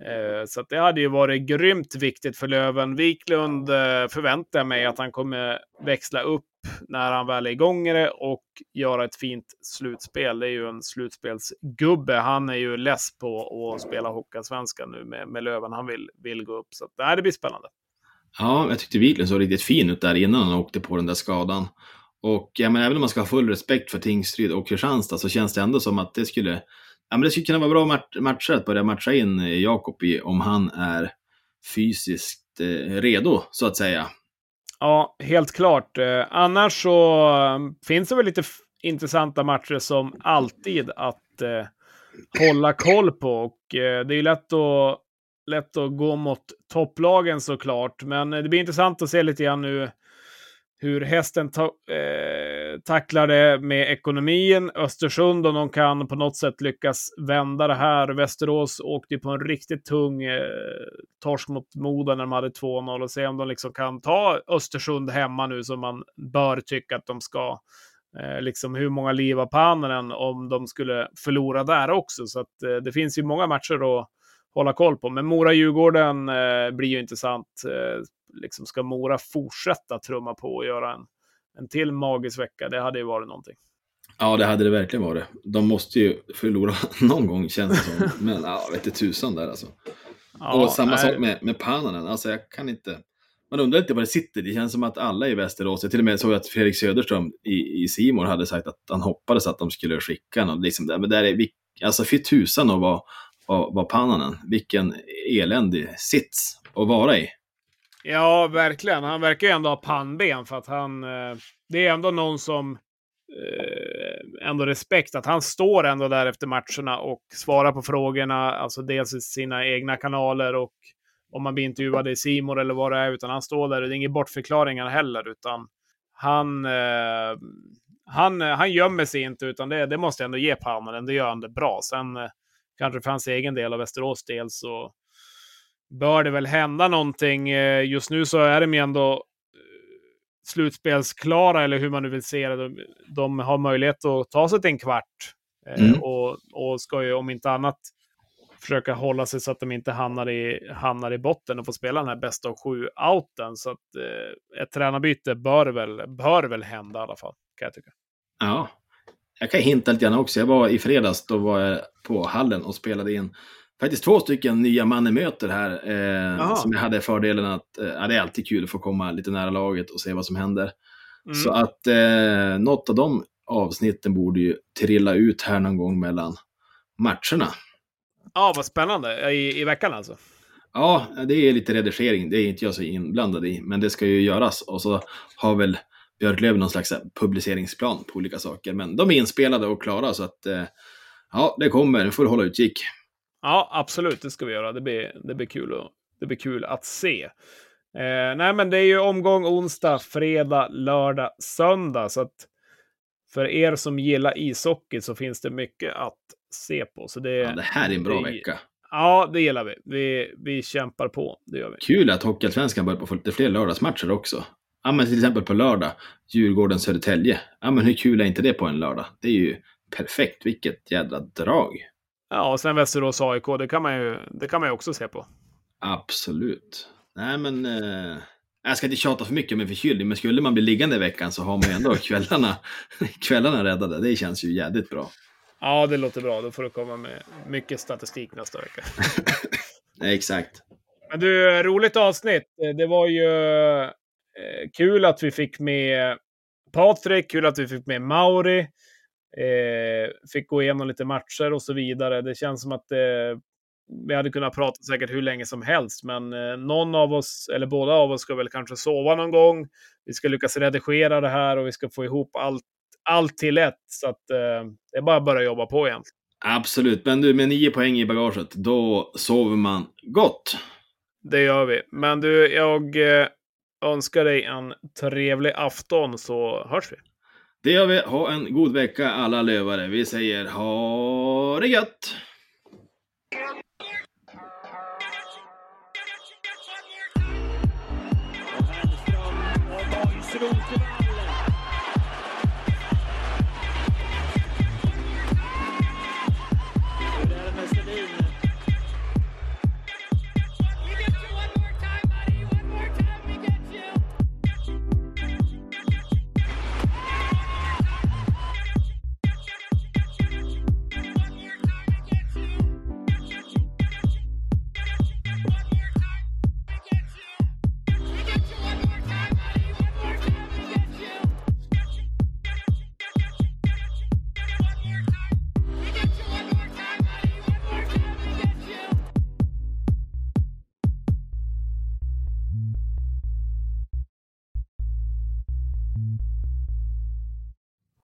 Eh, så det hade ju varit grymt viktigt för Löven. Wiklund eh, förväntar jag mig att han kommer växla upp när han väl är igång det och göra ett fint slutspel. Det är ju en slutspelsgubbe. Han är ju less på att spela Hockeyallsvenskan nu med, med Löven. Han vill, vill gå upp. Så det, det blir spännande. Ja, jag tyckte Wiklund såg riktigt fin ut där innan han åkte på den där skadan. Och ja, men även om man ska ha full respekt för Tingsryd och Kristianstad så känns det ändå som att det skulle, ja, men det skulle kunna vara bra matcher att börja matcha in eh, Jakob i om han är fysiskt eh, redo, så att säga. Ja, helt klart. Eh, annars så eh, finns det väl lite intressanta matcher som alltid att eh, hålla koll på. Och eh, det är lätt att, lätt att gå mot topplagen såklart. Men eh, det blir intressant att se lite grann nu hur hästen ta, eh, tacklar det med ekonomin. Östersund, om de kan på något sätt lyckas vända det här. Västerås åkte ju på en riktigt tung eh, torsk mot Moda när de hade 2-0 och se om de liksom kan ta Östersund hemma nu som man bör tycka att de ska. Eh, liksom hur många liv har pannan om de skulle förlora där också. Så att, eh, det finns ju många matcher att hålla koll på. Men Mora-Djurgården eh, blir ju intressant. Eh, liksom ska Mora fortsätta trumma på och göra en, en till magisk vecka? Det hade ju varit någonting. Ja, det hade det verkligen varit. De måste ju förlora någon gång känns det som. Men ja, vet du tusan där alltså. Ja, och samma nej. sak med, med Pananen. Alltså jag kan inte... Man undrar inte vad det sitter. Det känns som att alla i Västerås, jag till och med såg att Fredrik Söderström i, i Simor hade sagt att han hoppades att de skulle skicka någon. Liksom där. Men där är, alltså fy tusan att vara var, var Pannanen. Vilken eländig sits att vara i. Ja, verkligen. Han verkar ju ändå ha pannben för att han... Eh, det är ändå någon som eh, ändå respekt att han står ändå där efter matcherna och svarar på frågorna, alltså dels i sina egna kanaler och om man blir intervjuad i Simor eller vad det är, utan han står där. Det är inga bortförklaringar heller, utan han, eh, han, eh, han gömmer sig inte, utan det, det måste jag ändå ge Pannanen. Det gör han det bra. Sen eh, kanske för hans egen del och Västerås del så bör det väl hända någonting. Eh, just nu så är de ju ändå eh, slutspelsklara, eller hur man nu vill se det. De, de har möjlighet att ta sig till en kvart. Eh, mm. Och, och ska ju om inte annat försöka hålla sig så att de inte hamnar i, hamnar i botten och får spela den här bästa av sju-outen. Så att eh, ett tränarbyte bör väl, bör väl hända i alla fall, kan jag tycka. Ja, jag kan hinta lite grann också. Jag var i fredags, då var jag på hallen och spelade in faktiskt två stycken nya mannemöter här. Eh, som jag hade fördelen att, eh, ja, det är alltid kul att få komma lite nära laget och se vad som händer. Mm. Så att eh, något av de avsnitten borde ju trilla ut här någon gång mellan matcherna. Ja, vad spännande. I, i veckan alltså? Ja, det är lite redigering. Det är inte jag så inblandad i, men det ska ju göras. Och så har väl Björklöven någon slags publiceringsplan på olika saker. Men de är inspelade och klara, så att eh, ja, det kommer. Nu får du hålla utkik. Ja, absolut, det ska vi göra. Det blir, det blir, kul, att, det blir kul att se. Eh, nej, men det är ju omgång onsdag, fredag, lördag, söndag. Så att för er som gillar ishockey så finns det mycket att se på. Så det, ja, det här är en bra det, vecka. Ja, det gillar vi. vi. Vi kämpar på, det gör vi. Kul att Hockeyallsvenskan börjar på lite fler lördagsmatcher också. Ja, men till exempel på lördag, Djurgården-Södertälje. Ja, men hur kul är inte det på en lördag? Det är ju perfekt. Vilket jädra drag. Ja, och sen Västerås-AIK, det kan man ju det kan man ju också se på. Absolut. Nej, men... Eh, jag ska inte tjata för mycket med förkylning, men skulle man bli liggande i veckan så har man ju ändå kvällarna, kvällarna räddade. Det känns ju jävligt bra. Ja, det låter bra. Då får du komma med mycket statistik nästa vecka. Exakt. Men du, roligt avsnitt. Det var ju kul att vi fick med Patrik, kul att vi fick med Mauri. Eh, fick gå igenom lite matcher och så vidare. Det känns som att eh, vi hade kunnat prata säkert hur länge som helst, men eh, någon av oss, eller båda av oss, ska väl kanske sova någon gång. Vi ska lyckas redigera det här och vi ska få ihop allt, allt till ett. Så att eh, det är bara att börja jobba på igen. Absolut, men du med nio poäng i bagaget, då sover man gott. Det gör vi. Men du, jag eh, önskar dig en trevlig afton så hörs vi. Det gör vi. Ha en god vecka alla lövare. Vi säger ha det gött! Rosenberg